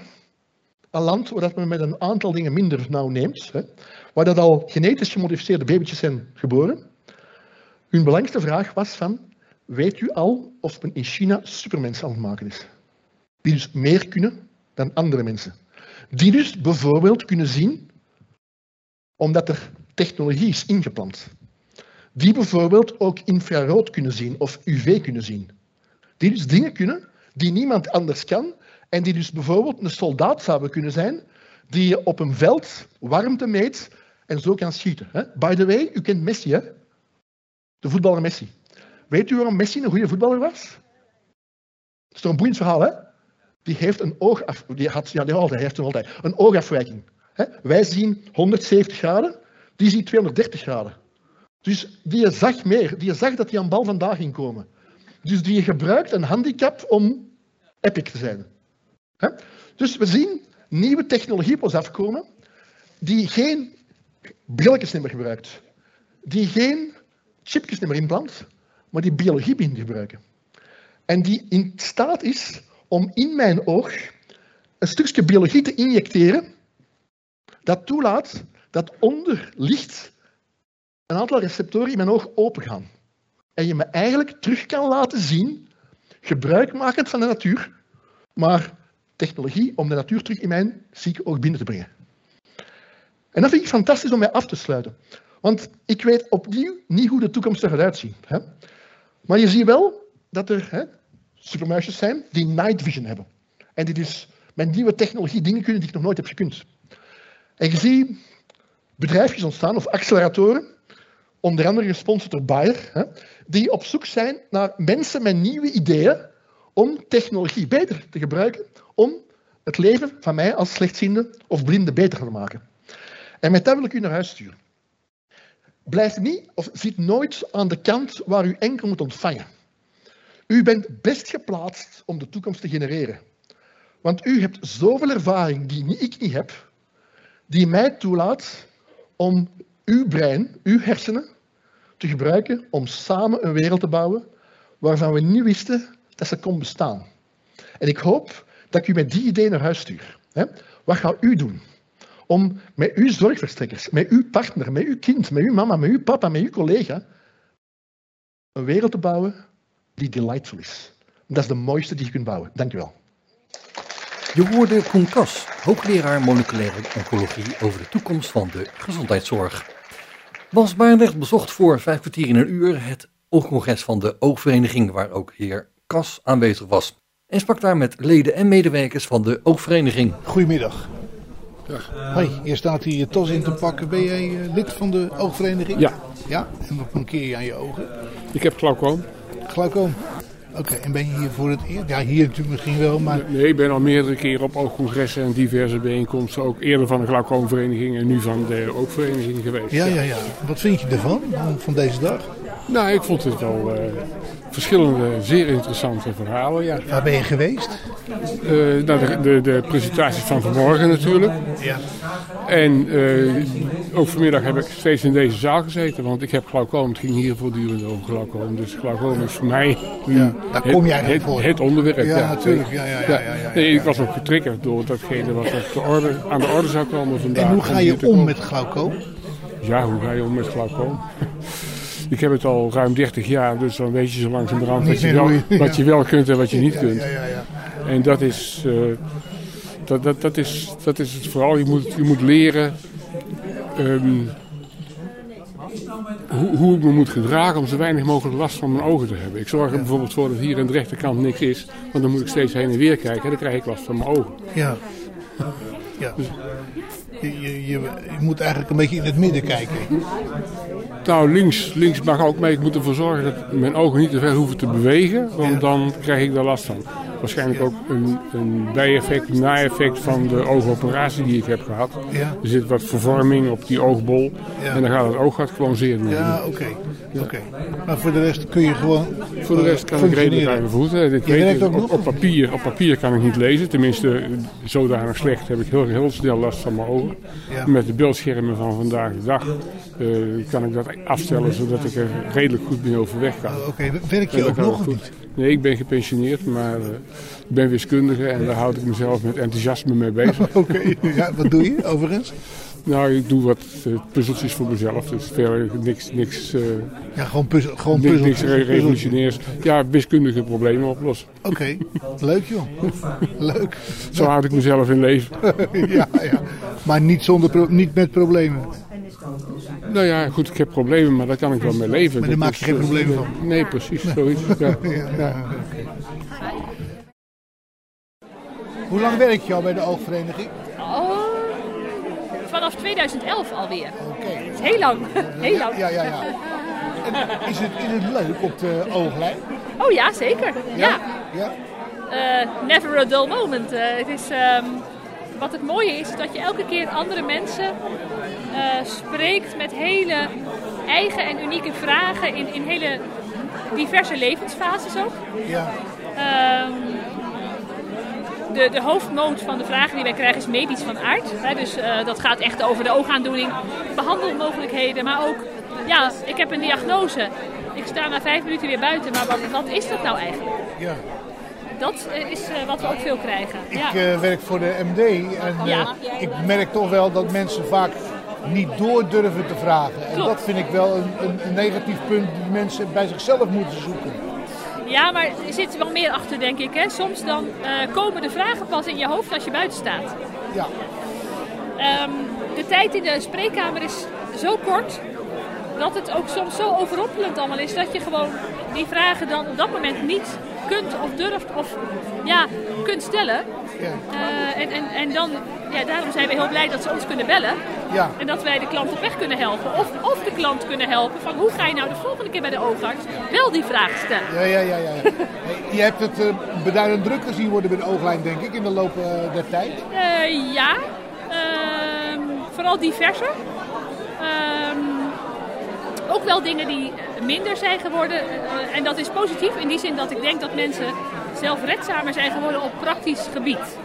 een land waar men met een aantal dingen minder nauw neemt, hè, waar dat al genetisch gemodificeerde babytjes zijn geboren, hun belangrijkste vraag was van, weet u al of men in China supermensen aan het maken is. Die dus meer kunnen dan andere mensen. Die dus bijvoorbeeld kunnen zien omdat er technologie is ingeplant. Die bijvoorbeeld ook infrarood kunnen zien of UV kunnen zien. Die dus dingen kunnen die niemand anders kan en die dus bijvoorbeeld een soldaat zouden kunnen zijn die op een veld warmte meet en zo kan schieten. By the way, u kent Messi, hè? De voetballer Messi. Weet u waarom Messi een goede voetballer was? Dat is toch een boeiend verhaal, hè? Die heeft een oogaf... Die had, ja, die altijd, heeft altijd een oogafwijking. Wij zien 170 graden, die ziet 230 graden. Dus die zag meer, die zag dat hij aan bal vandaag ging komen. Dus die gebruikt een handicap om epic te zijn. Dus we zien nieuwe technologie op ons afkomen die geen brilletjes meer gebruikt, die geen chipjes meer inplant, maar die biologie begint gebruiken. En die in staat is om in mijn oog een stukje biologie te injecteren dat toelaat dat onder licht een aantal receptoren in mijn oog opengaan. En je me eigenlijk terug kan laten zien, gebruikmakend van de natuur, maar technologie om de natuur terug in mijn zieke oog binnen te brengen. En dat vind ik fantastisch om mij af te sluiten. Want ik weet opnieuw niet hoe de toekomst eruit ziet. Hè? Maar je ziet wel dat er hè, supermuisjes zijn die night vision hebben. En die dus met nieuwe technologie dingen kunnen die ik nog nooit heb gekund. En je ziet bedrijfjes ontstaan, of acceleratoren, onder andere gesponsord door Bayer, hè, die op zoek zijn naar mensen met nieuwe ideeën om technologie beter te gebruiken, om het leven van mij als slechtziende of blinde beter te maken. En met dat wil ik u naar huis sturen. Blijf niet of zit nooit aan de kant waar u enkel moet ontvangen. U bent best geplaatst om de toekomst te genereren. Want u hebt zoveel ervaring die ik niet heb, die mij toelaat om uw brein, uw hersenen, te gebruiken om samen een wereld te bouwen waarvan we niet wisten dat ze kon bestaan. En ik hoop dat ik u met die idee naar huis stuur. Wat gaat u doen? Om met uw zorgverstrekkers, met uw partner, met uw kind, met uw mama, met uw papa, met uw collega, een wereld te bouwen die delightful is. Dat is de mooiste die je kunt bouwen. Dank u wel. Je hoorde Koen Kas, hoogleraar moleculaire oncologie over de toekomst van de gezondheidszorg. Bas Baarnrecht bezocht voor vijf kwartier in een uur het oogcongres van de Oogvereniging, waar ook heer Kas aanwezig was. En sprak daar met leden en medewerkers van de Oogvereniging. Goedemiddag. Dag. Hoi, hier staat hier je tos in te pakken. Ben jij uh, lid van de Oogvereniging? Ja. Ja? En wat mankeer je aan je ogen? Ik heb glaucoom. Glaucoom? Oké, en ben je hier voor het eerst? Ja, hier natuurlijk misschien wel, maar... Nee, ik ben al meerdere keren op oogcongressen en diverse bijeenkomsten. Ook eerder van de glaucoomvereniging en nu van de oogvereniging geweest. Ja, ja, ja. Wat vind je ervan, van deze dag? Nou, ik vond het wel uh, verschillende zeer interessante verhalen, ja. Waar ben je geweest? Uh, nou, de, de, de, presentaties van vanmorgen natuurlijk. Ja. En uh, ook vanmiddag heb ik steeds in deze zaal gezeten, want ik heb glaucoom. Het ging hier voortdurend over glaucoom. Dus glaucoom is voor mij ja, daar het, kom jij het, voor. het onderwerp. Ja, ja natuurlijk. Ja, ja, ja, ja, ja, Nee, ik was ook getriggerd door datgene wat de orde, aan de orde zou komen vandaag. En hoe ga je om met glaucoom? Ja, hoe ga je om met glaucoom? Ik heb het al ruim 30 jaar, dus dan weet je zo langzamerhand wat je, wel, wat je wel kunt en wat je niet kunt. En dat is, uh, dat, dat, dat, is, dat is het vooral. Je moet, je moet leren um, hoe, hoe ik me moet gedragen om zo weinig mogelijk last van mijn ogen te hebben. Ik zorg er bijvoorbeeld voor dat hier aan de rechterkant niks is, want dan moet ik steeds heen en weer kijken en dan krijg ik last van mijn ogen. Ja. ja. Dus, je, je, je, moet eigenlijk een beetje in het midden kijken. Nou, links, links mag ook mee. Ik moet ervoor zorgen dat mijn ogen niet te ver hoeven te bewegen, want dan krijg ik daar last van. Waarschijnlijk ook een, een bijeffect, een na-effect van de oogoperatie die ik heb gehad. Ja. Er zit wat vervorming op die oogbol Ja. en dan gaat het oog gewoon zeer doen. Ja, oké. oké. Maar voor de rest kun je gewoon Voor de rest kan ik redelijk aan mijn voeten. Weet, op, papier, op papier kan ik niet lezen. Tenminste, zodanig slecht heb ik heel, heel snel last van mijn ogen. Met de beeldschermen van vandaag de dag eh, kan ik dat afstellen zodat ik er redelijk goed mee overweg kan. Oh, Oké, werk En je ook nog goed. niet? Nee, ik ben gepensioneerd, maar eh, ik ben wiskundige en daar houd ik mezelf met enthousiasme mee bezig. Oké, ja, wat doe je overigens? Nou, ik doe wat uh, puzzeltjes voor mezelf. Dus verder niks, niks, uh, ja, gewoon, puzzel, gewoon niks, puzzeltjes. niks revolutionairs. Ja, wiskundige problemen oplossen. Oké, okay. leuk joh. leuk. Zo houd ik mezelf in leven. ja, ja. Maar niet, zonder niet met problemen. Nou ja, goed, ik heb problemen, maar daar kan ik wel mee leven. Maar daar maak je geen problemen van? Nee, precies, zoiets. Ja. ja, ja. Hoe lang werk je al bij de oogvereniging? Oh, vanaf 2011 alweer. Oké. Okay. Heel lang. heel lang. Ja, ja, ja. En is, het, is het leuk op de ooglijn? Oh ja, zeker. Ja. ja? Uh, never a dull moment. Uh, het is, um, wat het mooie is, is dat je elke keer andere mensen uh, spreekt met hele eigen en unieke vragen in, in hele diverse levensfases ook. Ja. Um, de, de hoofdmoot van de vragen die wij krijgen is medisch van aard. Hè, dus uh, dat gaat echt over de oogaandoening, behandelmogelijkheden, maar ook, ja, ik heb een diagnose. Ik sta na vijf minuten weer buiten, maar wat, wat is dat nou eigenlijk? Ja. Dat is uh, wat we ook veel krijgen. Ik ja. uh, werk voor de MD en ja. ik merk toch wel dat mensen vaak niet door durven te vragen. En Klopt. dat vind ik wel een, een, een negatief punt die mensen bij zichzelf moeten zoeken. Ja, maar er zit wel meer achter, denk ik. Hè? Soms dan uh, komen de vragen pas in je hoofd als je buiten staat. Ja. Um, de tijd in de spreekkamer is zo kort dat het ook soms zo overrompelend allemaal is dat je gewoon die vragen dan op dat moment niet kunt of durft of ja, kunt stellen. Ja. Uh, en, en, en dan, ja, daarom zijn we heel blij dat ze ons kunnen bellen. Ja. En dat wij de klant op weg kunnen helpen. Of, of de klant kunnen helpen van hoe ga je nou de volgende keer bij de oogarts wel die vraag stellen. Ja, ja, ja. ja. je hebt het uh, beduidend druk gezien worden bij de ooglijn, denk ik, in de loop uh, der tijd. Ja, ehm, vooral diverser. Um, ook wel dingen die minder zijn geworden. Uh, en dat is positief in die zin dat ik denk dat mensen zelfredzamer zijn geworden op praktisch gebied.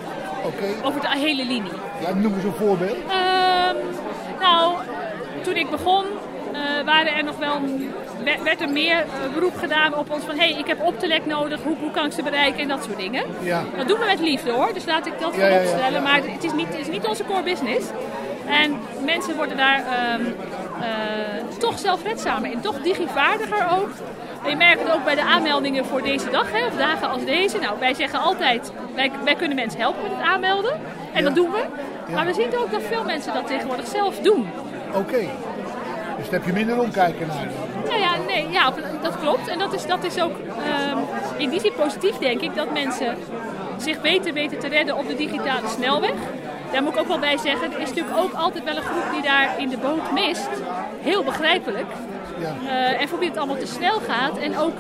Okay. Over de hele linie. Ja, noem eens een voorbeeld. Uh, nou, toen ik begon uh, waren er nog wel, werd er meer uh, beroep gedaan op ons van hé, hey, ik heb optelek nodig, hoe, hoe kan ik ze bereiken en dat soort dingen. Ja. Dat doen we met liefde hoor, dus laat ik dat ja, voorop stellen. Ja, ja, maar het is, niet, het is niet onze core business. En mensen worden daar um, uh, toch zelfredzamer in, toch digivaardiger ook. En je merkt het ook bij de aanmeldingen voor deze dag, hè, of dagen als deze. Nou, wij zeggen altijd, wij, wij kunnen mensen helpen met het aanmelden. En ja. dat doen we. Ja. Maar we zien ook dat veel mensen dat tegenwoordig zelf doen. Oké. Okay. Dus daar heb je minder omkijken naar. Nou ja, nee, ja, dat klopt. En dat is, dat is ook um, in die zin positief, denk ik, dat mensen zich beter weten te redden op de digitale snelweg. Daar moet ik ook wel bij zeggen, er is natuurlijk ook altijd wel een groep die daar in de boot mist. Heel begrijpelijk. Ja. Uh, en voor wie het allemaal te snel gaat en ook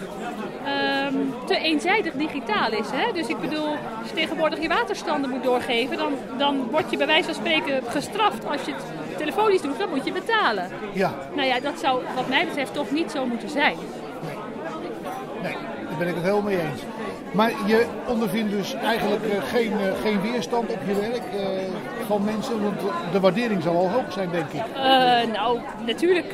um, te eenzijdig digitaal is. Hè? Dus ik bedoel, als je tegenwoordig je waterstanden moet doorgeven, dan, dan word je bij wijze van spreken gestraft. Als je het telefonisch doet, dan moet je betalen. Ja. Nou ja, dat zou wat mij betreft toch niet zo moeten zijn. Nee, nee daar ben ik het helemaal mee eens. Maar je ondervindt dus eigenlijk uh, geen, uh, geen weerstand op je werk uh, van mensen, want de waardering zal al hoog zijn, denk ik. nou, natuurlijk.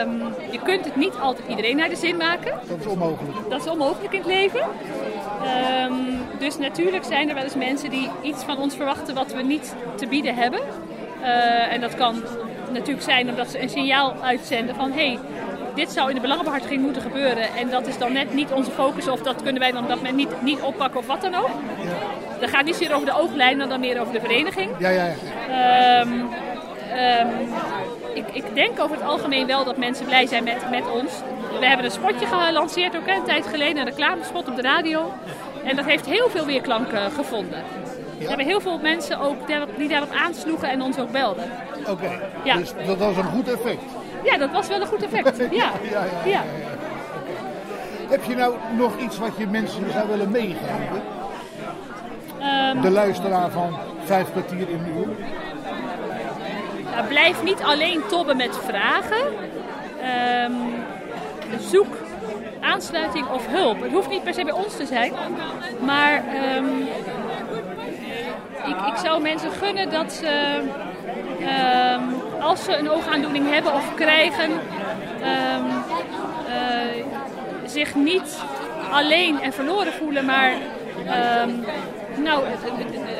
Um, je kunt het niet altijd iedereen naar de zin maken. Dat is onmogelijk. Dat is onmogelijk in het leven. Um, dus natuurlijk zijn er wel eens mensen die iets van ons verwachten wat we niet te bieden hebben. Uh, en dat kan natuurlijk zijn omdat ze een signaal uitzenden van hé, hey, dit zou in de belangenbehartiging moeten gebeuren. En dat is dan net niet onze focus of dat kunnen wij dan op dat moment niet, niet oppakken of wat dan ook. Ja. Dat gaat niet zozeer over de ooglijn, maar dan meer over de vereniging. Ja, ja, ja. Um, um, ik, ik, denk over het algemeen wel dat mensen blij zijn met, met ons. We hebben een spotje gelanceerd ook een tijd geleden, een reclamespot op de radio. En dat heeft heel veel weerklank uh, gevonden. Ja. Er hebben heel veel mensen ook die daarop aansloegen en ons ook belden. Oké, okay. ja. dus dat was een goed effect. Ja, dat was wel een goed effect. Ja. ja, ja, ja, ja. Heb je nou nog iets wat je mensen zou willen meegeven? Um, de luisteraar van vijf kwartier in de uur? Nou, blijf niet alleen tobben met vragen. Um, zoek aansluiting of hulp. Het hoeft niet per se bij ons te zijn. Maar um, ik, ik zou mensen gunnen dat ze, um, als ze een oogaandoening hebben of krijgen, uh, zich niet alleen en verloren voelen, maar nou,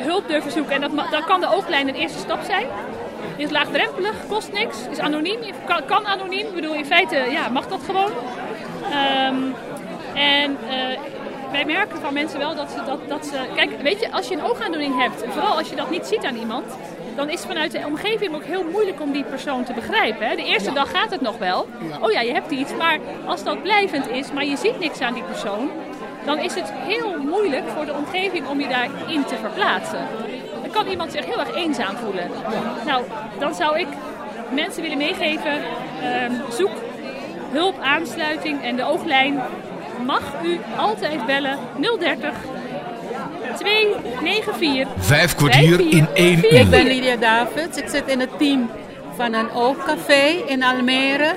hulp durven zoeken. En dat, dan kan de ooglijn een eerste stap zijn. Is laagdrempelig, kost niks, is anoniem, kan, kan anoniem. Ik bedoel, in feite ja, mag dat gewoon. Ehm, en uh, wij merken van mensen wel dat ze, dat, dat ze... Kijk, weet je, als je een oogaandoening hebt, vooral als je dat niet ziet aan iemand... dan is het vanuit de omgeving ook heel moeilijk om die persoon te begrijpen. Hè? De eerste dag gaat het nog wel. Oh ja, je hebt iets. Maar als dat blijvend is, maar je ziet niks aan die persoon... dan is het heel moeilijk voor de omgeving om je daarin te verplaatsen. Dan kan iemand zich heel erg eenzaam voelen. Nou, dan zou ik mensen willen meegeven... Ehm, zoek hulp, aansluiting en de ooglijn mag u altijd bellen 030 294 Vijf kwartier in één uur. Ik ben Lydia Davids. Ik zit in het team van een oogcafé in Almere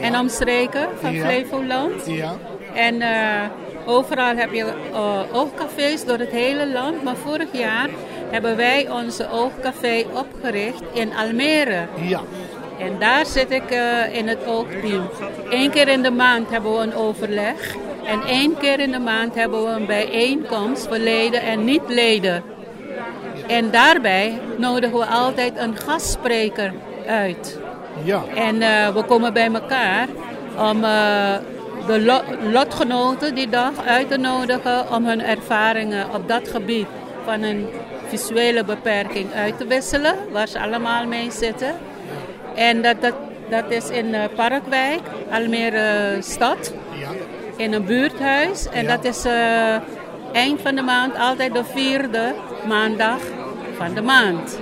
en omstreken van ja. Flevoland. Ja. En uh, overal heb je uh, oogcafés door het hele land. Maar vorig jaar hebben wij onze oogcafé opgericht in Almere. Ja. En daar zit ik uh, in het oogteam. Eén keer in de maand hebben we een overleg. En één keer in de maand hebben we een bijeenkomst voor leden en niet-leden. En daarbij nodigen we altijd een gastspreker uit. Ja. En uh, we komen bij elkaar om uh, de lo lotgenoten die dag uit te nodigen om hun ervaringen op dat gebied van een visuele beperking uit te wisselen, waar ze allemaal mee zitten. En dat, dat, dat is in uh, Parkwijk, Almere stad. Ja in een buurthuis. En dat is uh, eind van de maand altijd de vierde maandag van de maand.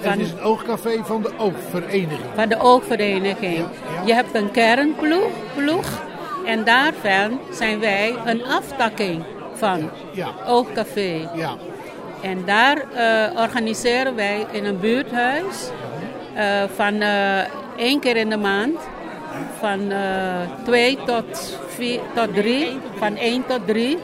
Van, het is het oogcafé van de oogvereniging. Van de oogvereniging. Je hebt een kernploeg ploeg, en daarvan zijn wij een aftakking van ja. oogcafé. Ja. En daar uh, organiseren wij in een buurthuis uh, van één keer in de maand van 2 tot tot drie, van 1 tot 3.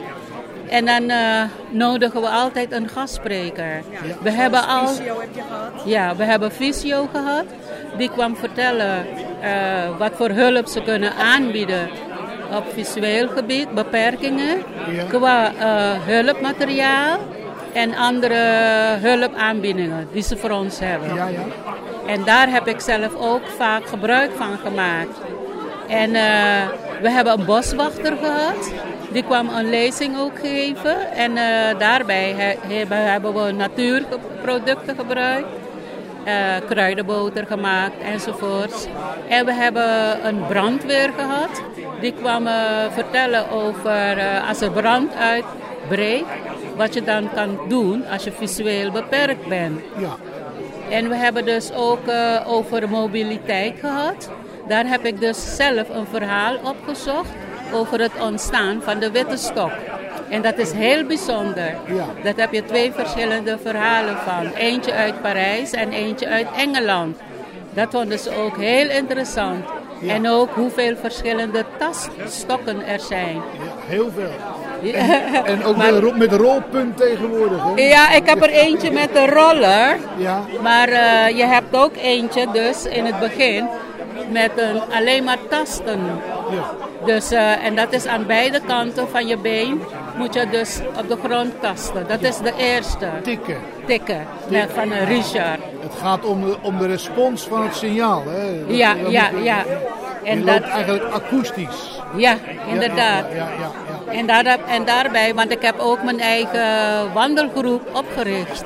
En dan uh, nodigen we altijd een gastspreker. we hebben al. heb je gehad? Ja, we hebben fysio gehad. Die kwam vertellen uh, wat voor hulp ze kunnen aanbieden op visueel gebied, beperkingen, qua uh, hulpmateriaal en andere hulpaanbiedingen die ze voor ons hebben. Ja, ja. En daar heb ik zelf ook vaak gebruik van gemaakt. En uh, we hebben een boswachter gehad. Die kwam een lezing ook geven. En uh, daarbij he, hebben we natuurproducten gebruikt. Uh, kruidenboter gemaakt enzovoorts. En we hebben een brandweer gehad. Die kwam vertellen over als er brand uitbreekt. Wat je dan kan doen als je visueel beperkt bent. Ja. En we hebben dus ook over mobiliteit gehad. Daar heb ik dus zelf een verhaal opgezocht over het ontstaan van de witte stok. En dat is heel bijzonder. Ja. Dat heb je twee verschillende verhalen van. Eentje uit Parijs en eentje uit Engeland. Dat vonden ze ook heel interessant. En ook hoeveel verschillende tasstokken er zijn. Ja, heel veel. En, en, ook maar, met, met rolpunt tegenwoordig. Hè? Ja, ik heb er eentje met de roller. Ja. Maar uh, je hebt ook eentje dus in het begin met een, alleen maar tasten. Ja. Dus, uh, en dat is aan beide kanten van je been moet je dus op de grond tasten. Dat is de eerste. Tikken. Tikken, Met, van Richard. Het gaat om de, om de respons van het signaal. Hè? ja, ja, ja. En dat eigenlijk akoestisch. Ja, inderdaad. Ja, ja, ja, en, daar, en daarbij, want ik heb ook mijn eigen wandelgroep opgericht.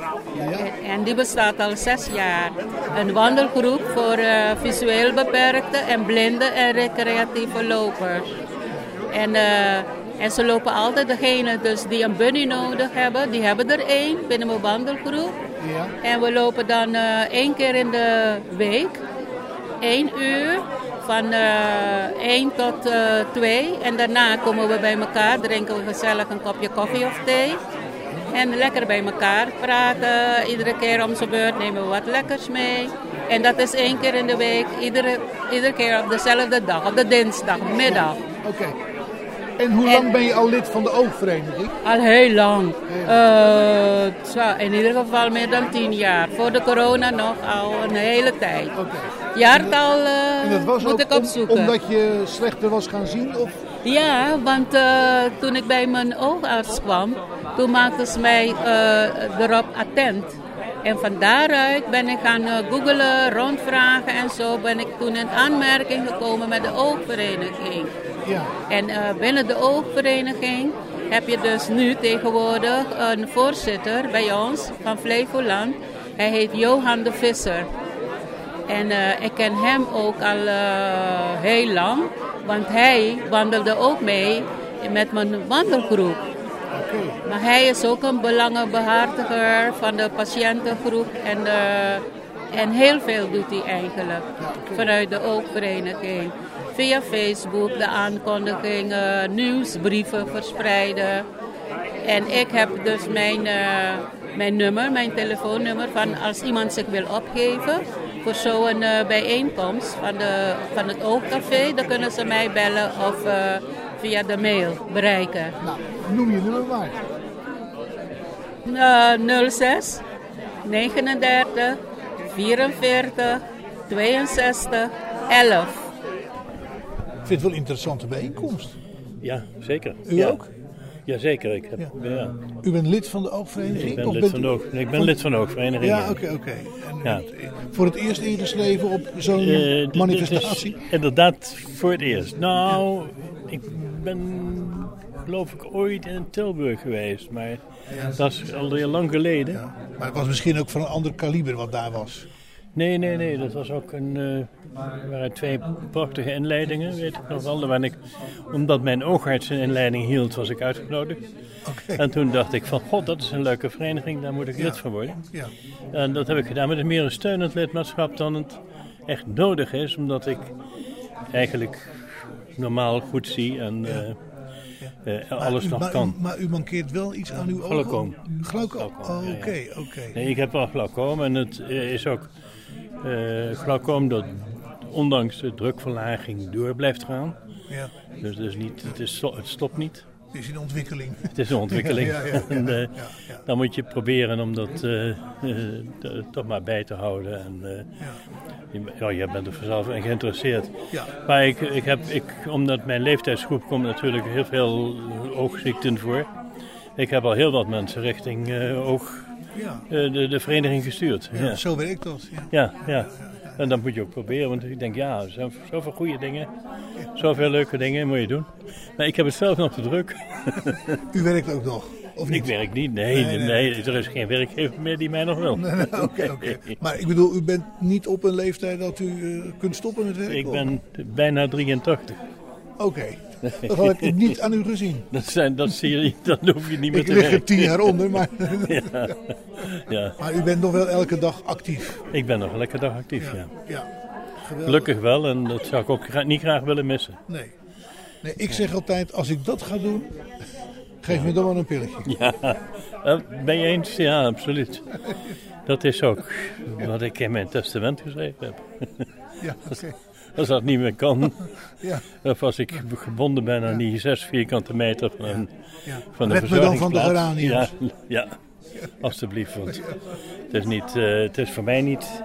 En die bestaat al zes jaar. Een wandelgroep voor uh, visueel beperkten en blinden en recreatieve lopers. En, uh, en ze lopen altijd degene dus die een bunny nodig hebben. Die hebben er één binnen mijn wandelgroep. Ja. En we lopen dan uh, één keer in de week. één uur van uh, 1 tot uh, 2. En daarna komen we bij elkaar, drinken we gezellig een kopje koffie of thee. En lekker bij elkaar praten. Iedere keer om zijn beurt nemen we wat lekkers mee. En dat is één keer in de week, iedere, iedere keer op dezelfde dag, op de dinsdagmiddag. Oké. En hoe lang ben je al lid van de oogvereniging? Al heel lang. Uh, in ieder geval meer dan tien jaar. Voor de corona nog al een hele tijd. Oké. Jaartal uh, moet ik opzoeken. omdat je slechter was gaan zien? Of? Ja, want uh, toen ik bij mijn oogarts kwam, toen maakten ze mij uh, erop attent En van daaruit ben ik gaan googelen, rondvragen en zo ben ik toen in aanmerking gekomen met de oogvereniging. Ja. En binnen de oogvereniging heb je dus nu tegenwoordig een voorzitter bij ons van Flevoland. Hij heet Johan de Visser. En uh, ik ken hem ook al heel lang, want hij wandelde ook mee met mijn wandelgroep. Maar hij is ook een belangenbehartiger van de patiëntengroep en, de, en heel veel doet hij eigenlijk vanuit de oogvereniging. Via Facebook de aankondigingen, nieuwsbrieven verspreiden. En ik heb dus mijn, uh, mijn nummer, mijn telefoonnummer van als iemand zich wil opgeven voor zo'n uh, bijeenkomst van, de, van het Oogcafé, dan kunnen ze mij bellen of uh, via de mail bereiken. Nou, noem je nummer maar. Uh, 06 39 44 62 11. Ik vind het wel een interessante bijeenkomst. Ja, zeker. U ja. ook? Jazeker. Ik heb, ja. ja. U bent lid van de oogvereniging? Ik ben, of lid, bent van de, u- oog, nee, ik ben lid van de oogvereniging. Ja, oké, oké. Ja. Voor het eerst ingeschreven op zo'n Eh, dit manifestatie? inderdaad voor het eerst. Nou, ik ben geloof ik ooit in Tilburg geweest, maar dat is al heel lang geleden. Maar het was misschien ook van een ander kaliber wat daar was. Nee, nee, nee, dat was ook een, er waren twee prachtige inleidingen, weet ik nog wel. Waar ik, omdat mijn oogarts een inleiding hield, was ik uitgenodigd. En toen dacht ik van, god, dat is een leuke vereniging, daar moet ik lid van worden. Ja. En dat heb ik gedaan met een meer een steunend lidmaatschap dan het echt nodig is, omdat ik eigenlijk normaal goed zie en eh, eh, alles u, nog maar, kan. U, maar u mankeert wel iets aan uw ogen? Glaucoom. Glaucoom. Oh, Oké, ja. oké. Nee, ik heb wel glaucoom en het is ook eh glaucoom dat ondanks de drukverlaging door blijft gaan. Ja. Dus het, is niet, het, is, het stopt niet. Het is in ontwikkeling. Het is een ontwikkeling. Ja, ja, ja, en, eh, ja, Dan moet je proberen om dat eh, toch maar bij te houden. En, eh, je, ja, jij bent er zelf in geïnteresseerd. Ja. Maar ik, ik heb, ik, omdat mijn leeftijdsgroep komt natuurlijk heel veel oogziekten voor. Ik heb al heel wat mensen richting oog, Ja. eh, de, de vereniging gestuurd. Ja. Zo werkt dat. Ja. Ja, ja. En dat moet je ook proberen, want ik denk, ja, er zijn zoveel goede dingen, zoveel leuke dingen moet je doen. Maar ik heb het zelf nog te druk. U werkt ook nog, of niet? Ik werk niet, nee, Nee, nee, nee. er is geen werkgever meer die mij nog wil. Nee, nee, Oké, oké. Maar ik bedoel, u bent niet op een leeftijd dat u eh, kunt stoppen met werken? Ik ben bijna 83. Oké, dat had ik niet aan u gezien. Dat, zijn, dat zie je, dan hoef je niet meer Ik te lig er tien jaar onder, maar, Ja. ja, maar u bent nog wel elke dag actief. ik ben nog lekker dag actief, ja. Ja. Gelukkig wel en dat zou ik ook niet graag willen missen. Nee. nee, ik zeg altijd, als ik dat ga doen, geef me dan maar een pilletje. Ja, eh, ben je eens? Ja, absoluut. Dat is ook wat ik in mijn testament geschreven heb. Ja, oké. Als dat niet meer kan, Ja. of als ik gebonden ben aan die zes vierkante meter van een, Ja. van een Red me dan van de geraniums. Ja, ja, alstublieft. Want het is, niet, eh, het is voor mij niet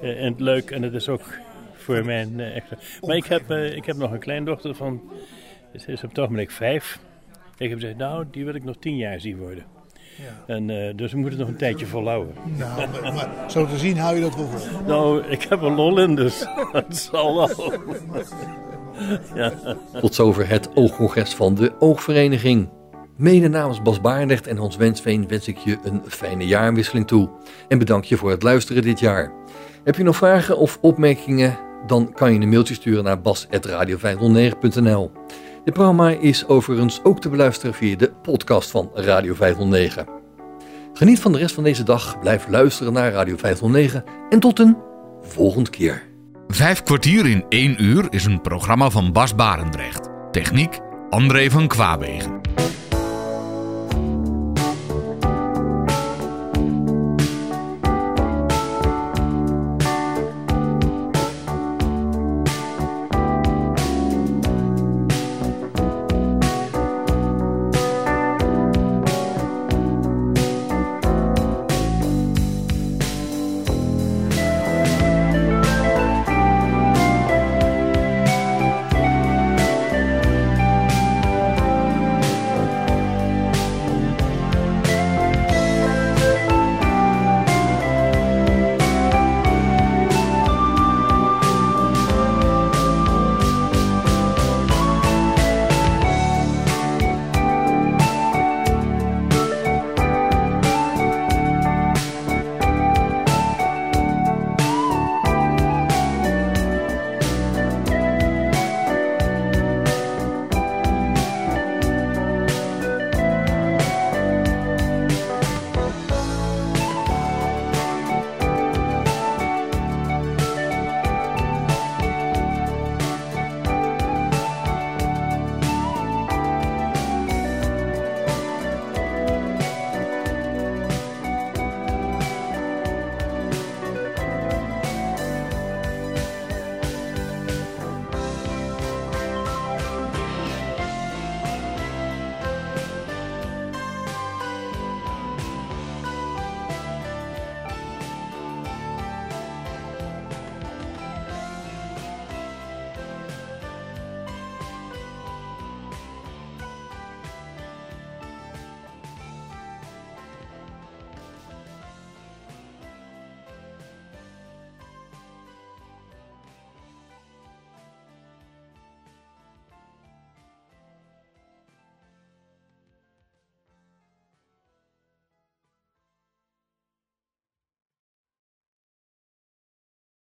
eh, en leuk en het is ook voor mijn eh, echte... Maar ik heb, ik heb nog een kleindochter van, ze is op het ogenblik vijf. Ik heb gezegd, nou, die wil ik nog tien jaar zien worden. Ja. En, eh, dus we moeten het nog een tijdje volhouden. Nou, maar, maar zo te zien hou je dat wel vol. Nou, ik heb er lol in, dus dat zal wel. ja. Tot zover het oogcongres van de Oogvereniging. Mede namens Bas Baarnecht en Hans Wensveen wens ik je een fijne jaarwisseling toe. En bedank je voor het luisteren dit jaar. Heb je nog vragen of opmerkingen? Dan kan je een mailtje sturen naar bas.radio509.nl Dit programma is overigens ook te beluisteren via de podcast van Radio 509. Geniet van de rest van deze dag, blijf luisteren naar Radio 509 en tot een volgende keer. Vijf kwartier in één uur is een programma van Bas Barendrecht. Techniek André van Kwaabegen.